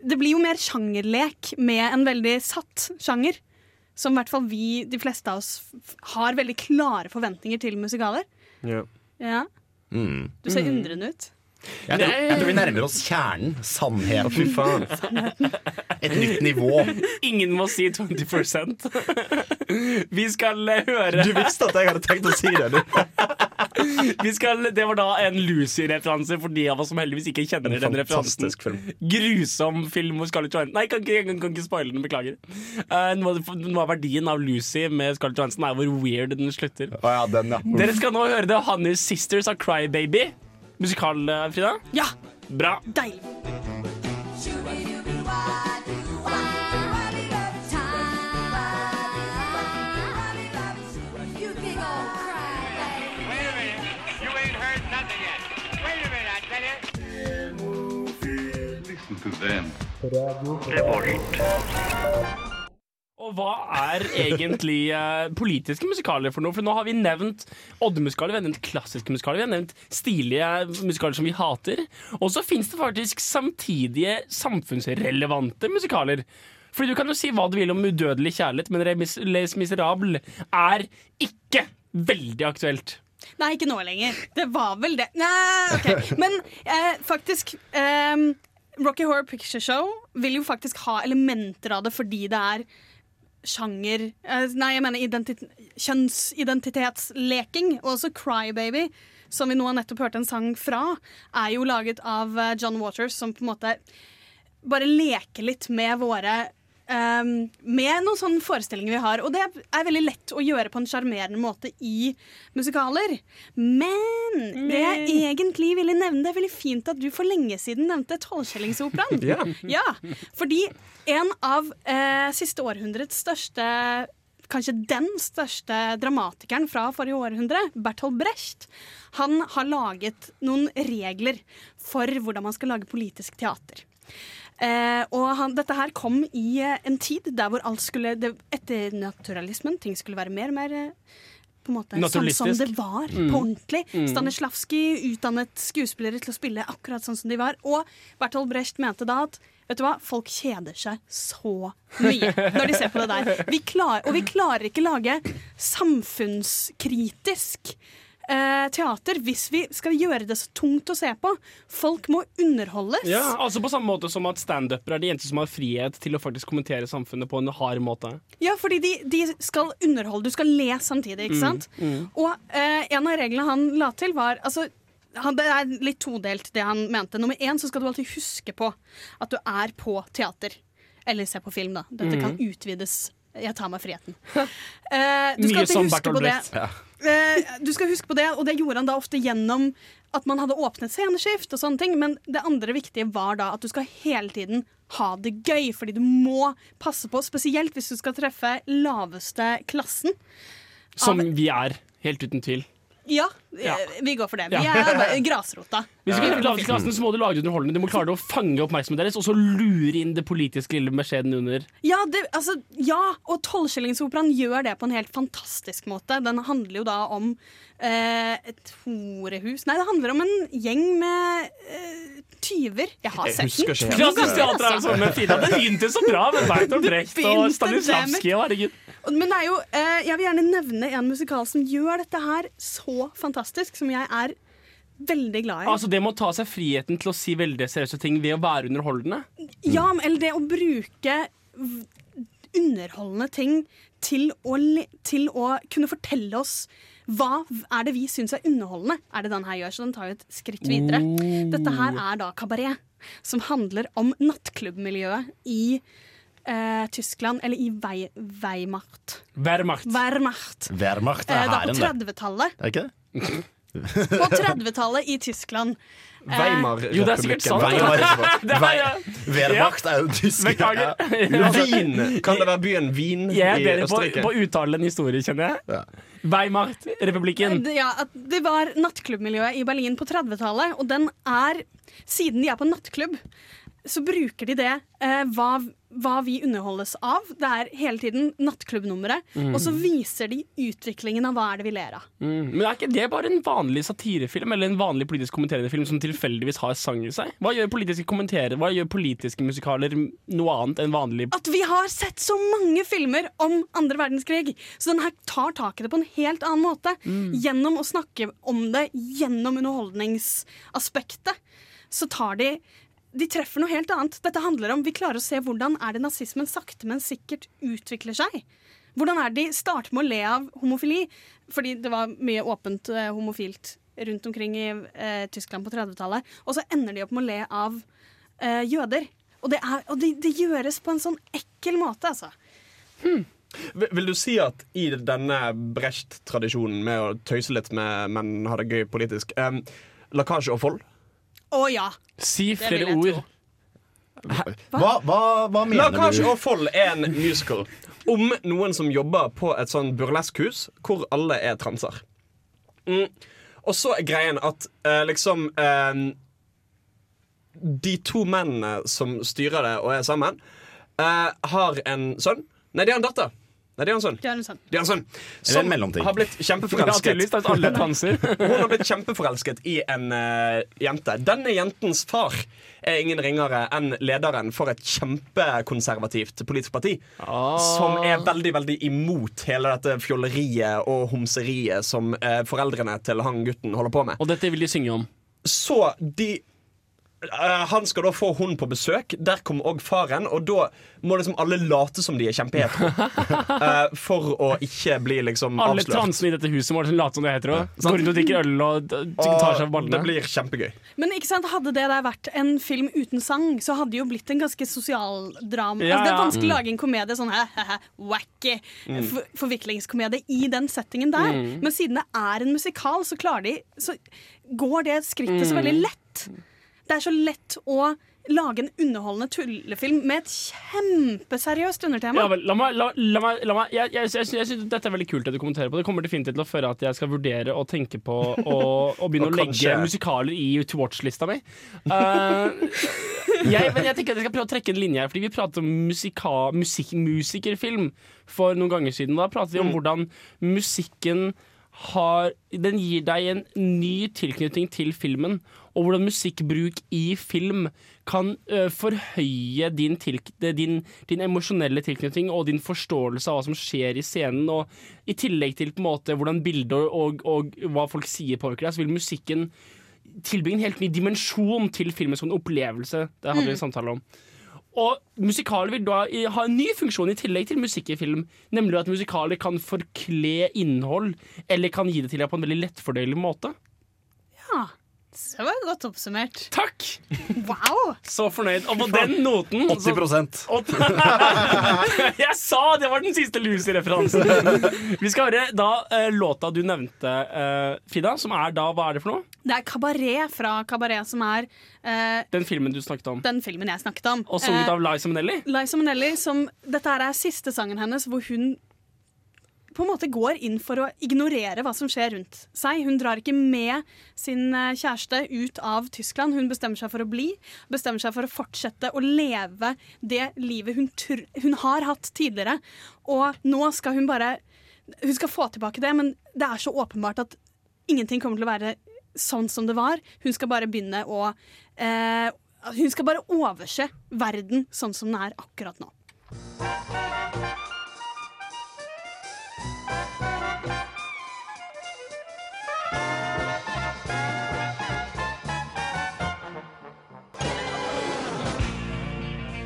Det blir jo mer sjangerlek med en veldig satt sjanger. Som i hvert fall vi, de fleste av oss, har veldig klare forventninger til musikaler. Ja. Ja, Mm. Du ser Mm. undrende ut. Jeg, tror, jeg tror vi nærmer oss kjernen. Sannheten. Fy faen. Et nytt nivå. Ingen må si 20 Vi skal eh, høre Du visste at jeg hadde tenkt å si det, du. Vi skal, det var da en Lucy-referanse for de av oss som heldigvis ikke kjenner En den referansen. fantastisk film. Grusom film hvor Scarlett Johansson Nei, kan ikke, kan, kan ikke spoile den, beklager. Uh, noe, av, noe av verdien av Lucy med Scarlett Johansson er hvor weird den slutter. Oh, ja, den, ja. Dere skal nå høre The Honey Sisters av Crybaby. Musikal, eh, Frida? Ja! Bra. Deilig. Og hva er egentlig eh, politiske musikaler for noe? For nå har vi nevnt oddemusikaler, vi har nevnt klassiske musikaler, vi har nevnt stilige musikaler som vi hater. Og så fins det faktisk samtidige samfunnsrelevante musikaler. Fordi du kan jo si hva du vil om udødelig kjærlighet, men Les Miserable er ikke veldig aktuelt. Nei, ikke nå lenger. Det var vel det. Nei, ok. Men eh, faktisk ehm, Rocky Horror Picture Show vil jo faktisk ha elementer av det fordi det er sjanger eh, Nei, jeg mener kjønnsidentitetsleking. Og også Crybaby, som vi nå har nettopp hørt en sang fra, er jo laget av eh, John Waters, som på en måte bare leker litt med våre ehm, med noen sånne forestillinger vi har. Og det er veldig lett å gjøre på en sjarmerende måte i musikaler. Men, det jeg egentlig ville nevne, det er veldig fint at du for lenge siden nevnte Tolvskjellingsoperaen. Ja. ja, fordi en av uh, siste århundrets største Kanskje den største dramatikeren fra forrige århundre, Bertolt Brecht, han har laget noen regler for hvordan man skal lage politisk teater. Eh, og han, dette her kom i eh, en tid der hvor alt skulle det, Etter naturalismen, ting skulle være mer og mer eh, på en måte sånn som det var, Mm. på ordentlig. Mm. Stanislavski utdannet skuespillere til å spille akkurat sånn som de var. Og Bertolt Brecht mente da at vet du hva, folk kjeder seg så mye når de ser på det der. Vi klar, og vi klarer ikke lage samfunnskritisk eh, teater hvis vi skal gjøre det så tungt å se på. Folk må underholdes. Ja, altså På samme måte som at standupere er de eneste som har frihet til å faktisk kommentere samfunnet på en hard måte. Ja, fordi de, de skal underholde. Du skal le samtidig, ikke Mm, sant? mm. Og eh, en av reglene han la til, var altså, han, Det er litt todelt, det han mente. Nummer én så skal du alltid huske på at du er på teater. Eller se på film, da. Dette Mm. kan utvides. Jeg tar meg friheten. Eh, du skal alltid huske på det. Brecht. Eh, du skal huske på det, og det gjorde han da ofte gjennom at man hadde åpnet sceneskift og sånne ting. Men det andre viktige var da at du skal hele tiden ha det gøy, fordi du må passe på, spesielt hvis du skal treffe laveste klassen. Som vi er, helt uten tvil. Ja, Ja. eh, vi går for det. Vi er grasrota. Hvis du vil lage klassen, så må du lage det underholdende. Du må klare å fange oppmerksomheten deres, og så lure inn det politiske lille beskjeden under. Ja, det, altså, ja, og Tolvskillingsoperaen gjør det på en helt fantastisk måte. Den handler jo da om eh, et horehus Nei, det handler om en gjeng med eh, tyver. Jeg har sett den. ikke teater er jo sånn, men Fina. det begynte så bra med Bertolt Brecht og Stanislavskij. det Herregud. Men det er jo, eh, jeg vil gjerne nevne en musikal som gjør dette her så fantastisk, som jeg er veldig glad i. Altså Det med å ta seg friheten til å si veldig seriøse ting ved å være underholdende. Ja, men- eller det å bruke underholdende ting til å, til å kunne fortelle oss hva er det vi syns er underholdende? Er det den her gjør? Så den tar jo et skritt videre. Oh. Dette her er da kabaret, som handler om nattklubbmiljøet i eh, Tyskland, eller i Wei Weimart. Wehrmacht. Wehrmacht. Wehrmacht Eh, er da på 30-tallet. Er ikke det? På 30-tallet i Tyskland. Eh, Weimar-republikken. Jo, det er sikkert sant. Weimar- Det er Wehrmacht er jo tysk. Ja. Wien. Kan det være byen Wien er i Østerrike? på, på å uttale en historie, kjenner jeg. Weimar-republikken. Det- Ja, det var nattklubbmiljøet i Berlin på 30-tallet, og den er Siden de er på nattklubb, så bruker de det eh, hva, hva vi underholdes av. Det er hele tiden nattklubbnummeret, Mm. og så viser de utviklingen av hva er det vi ler av. Mm. Men er ikke det bare en vanlig satirefilm eller en vanlig politisk kommenterende film som tilfeldigvis har sang i seg? Hva gjør politiske kommentere, hva gjør politiske musikaler noe annet enn vanlig At vi har sett så mange filmer om andre verdenskrig, så den her tar tak i det på en helt annen måte. Mm. Gjennom å snakke om det gjennom underholdningsaspektet, så tar de de treffer noe helt annet. Dette handler om Vi klarer å se hvordan er det nazismen sakte, men sikkert utvikler seg. Hvordan er det de starter med å le av homofili? Fordi det var mye åpent eh, homofilt rundt omkring i eh, Tyskland på 30-tallet. Og så ender de opp med å le av eh, jøder. Og, det, er, og det, det gjøres på en sånn ekkel måte, altså. Vil vil du si at i denne Brecht-tradisjonen med å tøyse litt med, menn, ha det gøy politisk um, Lakkasje og Fold? Å ja. Si flere ord. tro. Hva, hva, hva mener du? du? og Fold er en musical om noen som jobber på et sånn burleskhus hvor alle er transer. Mm. Og så er greien at eh, liksom eh, De to mennene som styrer det og er sammen, eh, har en sønn. Nei, de har en datter. Nei, det er en sønn Eller som har blitt kjempeforelsket. Hun har blitt kjempeforelsket i en uh, jente. Denne jentens far er ingen ringere enn lederen for et kjempekonservativt politisk parti. Som er veldig veldig imot hele dette fjolleriet og homseriet som uh, foreldrene til han gutten holder på med. Og dette vil de synge om. Så de han skal da få hun på besøk. Der kommer òg faren. Og da må liksom alle late som de er kjempehetero. uh, for å ikke bli liksom Alle avslørt. transene i dette huset må liksom late som de heter hetero. Går rundt og drikker øl og tar seg av ballene. det blir kjempegøy. Men ikke sant, hadde det der vært en film uten sang, så hadde det jo blitt en ganske sosialdrama. Ja, altså, det er vanskelig å Mm. lage en komedie sånn hæ, wacky Mm. forviklingskomedie i den settingen der. Mm. Men siden det er en musikal, så klarer de Så går det skrittet så Mm. veldig lett. Det er så lett å lage en underholdende tullefilm med et kjempeseriøst undertema. Ja, vel, la meg, la, la meg, la meg Jeg, jeg, jeg, jeg synes dette er veldig kult det du kommenterer på. Det kommer definitivt til å føre at jeg skal vurdere å tenke på å, å begynne Og å legge kanskje- musikaler i to watch-lista mi. Uh, jeg, men jeg tenker at jeg skal prøve å trekke en linje her, fordi vi pratet om musika, musik, musikerfilm for noen ganger siden. Da pratet vi om Mm. hvordan musikken har Den gir deg en ny tilknytning til filmen, og hvordan musikkbruk i film kan ø, forhøye din, tilk din, din emosjonelle tilknytning og din forståelse av hva som skjer i scenen. Og I tillegg til på en måte hvordan bilder og, og hva folk sier påvirker deg, så vil musikken tilbringe en helt ny dimensjon til filmen som en opplevelse. Det hadde vi Mm. en samtale om. Og musikaler vil da ha en ny funksjon i tillegg til musikk i film. Nemlig at musikaler kan forkle innhold, eller kan gi det til deg på en veldig lettfordøyelig måte. Ja, det var godt oppsummert. Takk! Wow! Så fornøyd. Og på den noten 80 så, Jeg sa det var den siste Lucy-referansen! Vi skal høre da eh, låta du nevnte, eh, Frida, som er da Hva er det for noe? Det er Kabaret fra Kabaret som er eh, Den filmen du snakket om. den filmen jeg snakket om. Og sunget Eh, av Liza Minnelli. Liza Minnelli, som Dette er siste sangen hennes hvor hun på en måte går inn for å ignorere hva som skjer rundt seg. Hun drar ikke med sin eh, kjæreste ut av Tyskland. Hun bestemmer seg for å bli. Bestemmer seg for å fortsette å leve det livet hun, hun har hatt tidligere. Og nå skal hun bare Hun skal få tilbake det, men det er så åpenbart at ingenting kommer til å være sånn som det var. Hun skal bare begynne å eh, Hun skal bare overse verden sånn som den er akkurat nå.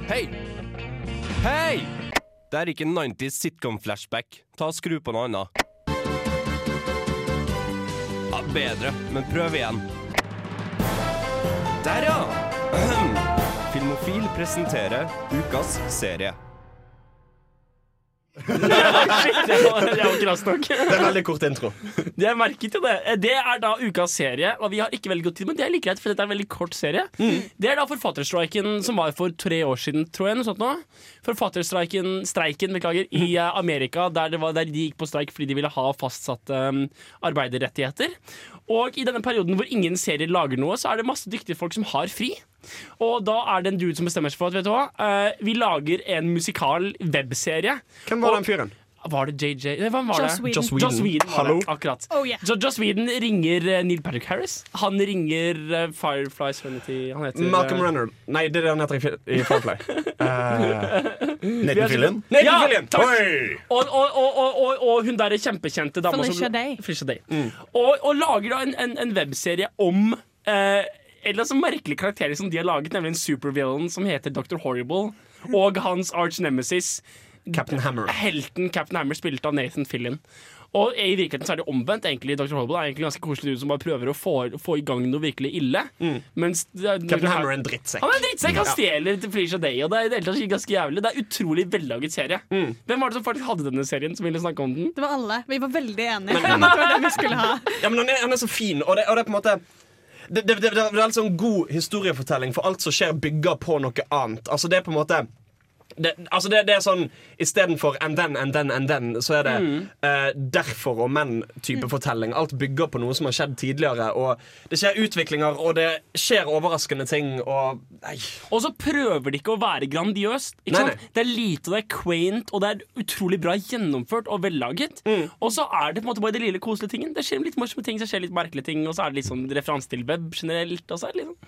Hei! Hei! Det er ikke 90s sitcom-flashback. Ta og Skru på noe annet. Bedre, men prøv igjen. Der, ja! Filmofil presenterer ukas serie. det var, det var krass nok. Det er veldig kort intro. Det Jeg merket jo det. Det er da ukas serie, og vi har ikke veldig god tid, men det er like greit, for dette er en veldig kort serie. Det er da forfatterstreiken som var for tre år siden, tror jeg. Noe sånt nå. Forfatterstreiken streiken, beklager, i eh, Amerika, der, det var, der de gikk på streik fordi de ville ha fastsatte um, arbeiderrettigheter. Og i denne perioden hvor ingen serier lager noe, så er det masse dyktige folk som har fri. Og da er det en dude som bestemmer seg for at vet du hva, eh, vi lager en musikal webserie. Hvem var Og- den fyren? Var det JJ? Nei, hvem var Joss det? Joss Whedon. Joss Whedon var Hallo? det, akkurat. Oh, yeah. Så Joss Whedon ringer eh, Neil Patrick Harris. Han ringer eh, Firefly Serenity Han heter Malcolm eh, Renner. Nei, det er det han heter i, i Firefly. uh, Nathan Fillion. Nathan Ja, Fillion. takk. Oi! Og, og, og, og, og, og hun der kjempekjente dama Felicia Day. Felicia Day. Og, og lager da en, en, en webserie om eh, en av så merkelig karakter som de har laget, nemlig en supervillain som heter Dr. Horrible. Og hans arch nemesis, Captain Hammer. helten Captain Hammer, spilt av Nathan Fillion. Og i virkeligheten så er det omvendt. egentlig Dr. Horrible er egentlig ganske koselig dude som bare prøver å få, få i gang noe virkelig ille. Mens Captain Hammer er en drittsekk. Han er en drittsekk! Han stjeler til Felicia Day, og det er i det hele tatt ganske jævlig. Det er utrolig vellaget serie. Hvem var det som faktisk hadde denne serien, som ville snakke om den? Det var alle. Vi var veldig enige Men, det var det vi skulle ha. Ja, men han er, han er så fin, og det, og det er på en måte det, det, det, det er en sånn god historiefortelling, for alt som skjer, bygger på noe annet. Altså Det er på en måte det, altså det, det er sånn Istedenfor and then, and then, and then, så er det eh, derfor og men-type fortelling. Alt bygger på noe som har skjedd tidligere, og det skjer utviklinger, og det skjer overraskende ting, og Nei. Og så prøver de ikke å være grandiøst. Ikke Nei, sant? nei. Det er lite, og det er quaint, og det er utrolig bra gjennomført og vellaget. Mm. Og så er det på en måte bare de lille koselige tingene. Det skjer litt morsomme ting, så skjer litt merkelige ting, og så er det litt sånn referanse til web generelt. Og så er det litt sånn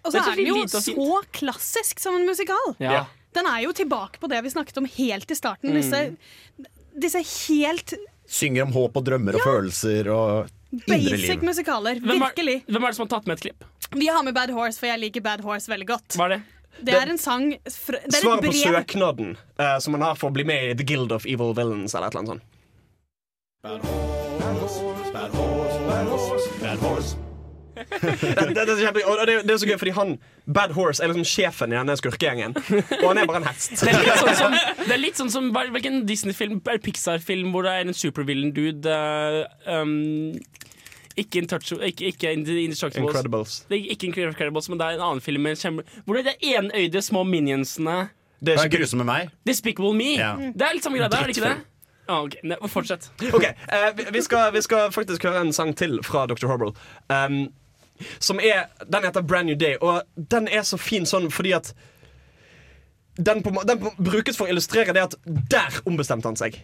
Og så Det er så er den jo så klassisk som en musikal. Ja. Den er jo tilbake på det vi snakket om helt i starten. Mm. Disse, disse helt Synger om håp og drømmer og følelser og indre basic liv. musikaler. Hvem er, Virkelig. hvem er det som har tatt med et klipp? Vi har med Bad Horse, for jeg liker Bad Horse veldig godt. Hva er det? Det er en sang fra, Det er Svaret på brev søknaden uh, som man har for å bli med i The Guild of Evil Villains, eller et eller annet sånt. Det, det, det, er kjempe- og det, det er så gøy, fordi han Bad Horse er liksom sjefen i denne skurkegjengen. Og han er bare en hest. Det er litt sånn som, det er litt sånn som Hvilken Disney-film eller Pixar-film hvor det er en supervillain dude eh, um, Ikke, ikke, ikke. Incredibles. Det er ikke Incredibles, men det er en annen film. Hvor det er de enøyde små minionsene. Det er ikke grusomme meg. Despicable Me. Ja. Det er litt samme greie der, er det ikke det? Ah, ok, ne, Fortsett. Ok, uh, vi- vi, skal, vi skal faktisk høre en sang til fra Dr. Horrible. Um, som er, den heter Brand New Day, og den er så fin sånn fordi at den, på, den på, brukes for å illustrere det at der ombestemte han seg.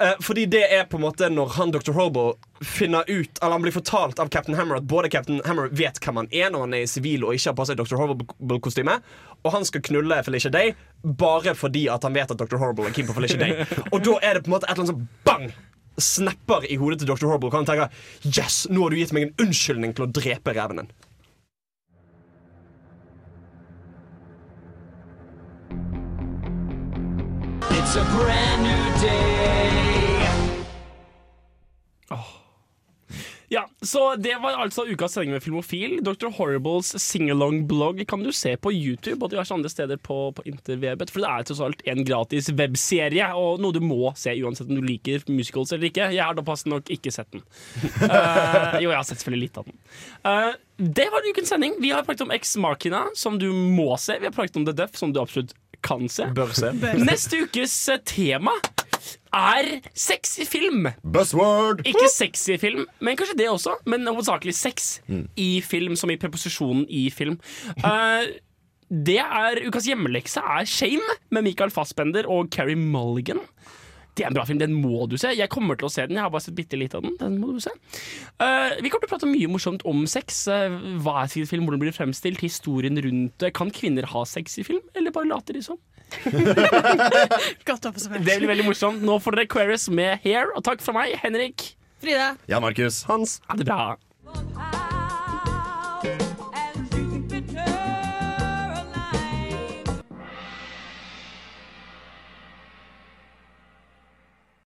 Eh, fordi det er på en måte når han Dr. Hobo finner ut Eller han blir fortalt av Captain Hammer at både Captain Hammer vet hvem han er når han er i sivil og ikke har på seg Dr. Horrible-kostyme, og han skal knulle Felicia Day bare fordi at han vet at Dr. Horrible er keen på Felicia Day. Og da er det på en måte et eller annet sånn bang! Snapper i hodet til Dr. Horrible. Kan han tenke Yes, nå har du gitt meg en unnskyldning til å drepe reven din. It's a brand new day. Ja, så Det var altså ukas sending med Filmofil. Dr. Horribles singalong-blogg kan du se på YouTube og diverse andre steder på, på interwebet. For det er tross alt en gratis webserie, og noe du må se uansett om du liker musicals eller ikke. Jeg har da passende nok ikke sett den. Uh, jo, jeg har sett selvfølgelig litt av den. Uh, det var ukens sending. Vi har pratet om Ex Machina, som du må se. Vi har pratet om The Duff, som du absolutt kan se. Bør se. Neste ukes tema er sexy film. Buzzword! Ikke sexy film, men kanskje det også. Men hovedsakelig sex Mm. i film, som i preposisjonen i film. Uh, det er Ukas hjemmelekse er Shame med Michael Fassbender og Carrie Mulligan. Det er en bra film, den må du se. Jeg kommer til å se den. Jeg har bare sett bitte litt av den. Den må du se. Uh, vi kommer til å prate mye morsomt om sex. Uh, hva er sexy film, hvordan blir det fremstilt, historien rundt det. Kan kvinner ha sex i film, eller bare later de som? Godt oppsummert. Det blir veldig morsomt. Nå får dere Queries med Hair, og takk fra meg, Henrik. Frida. Jan Markus. Hans. Ha det bra.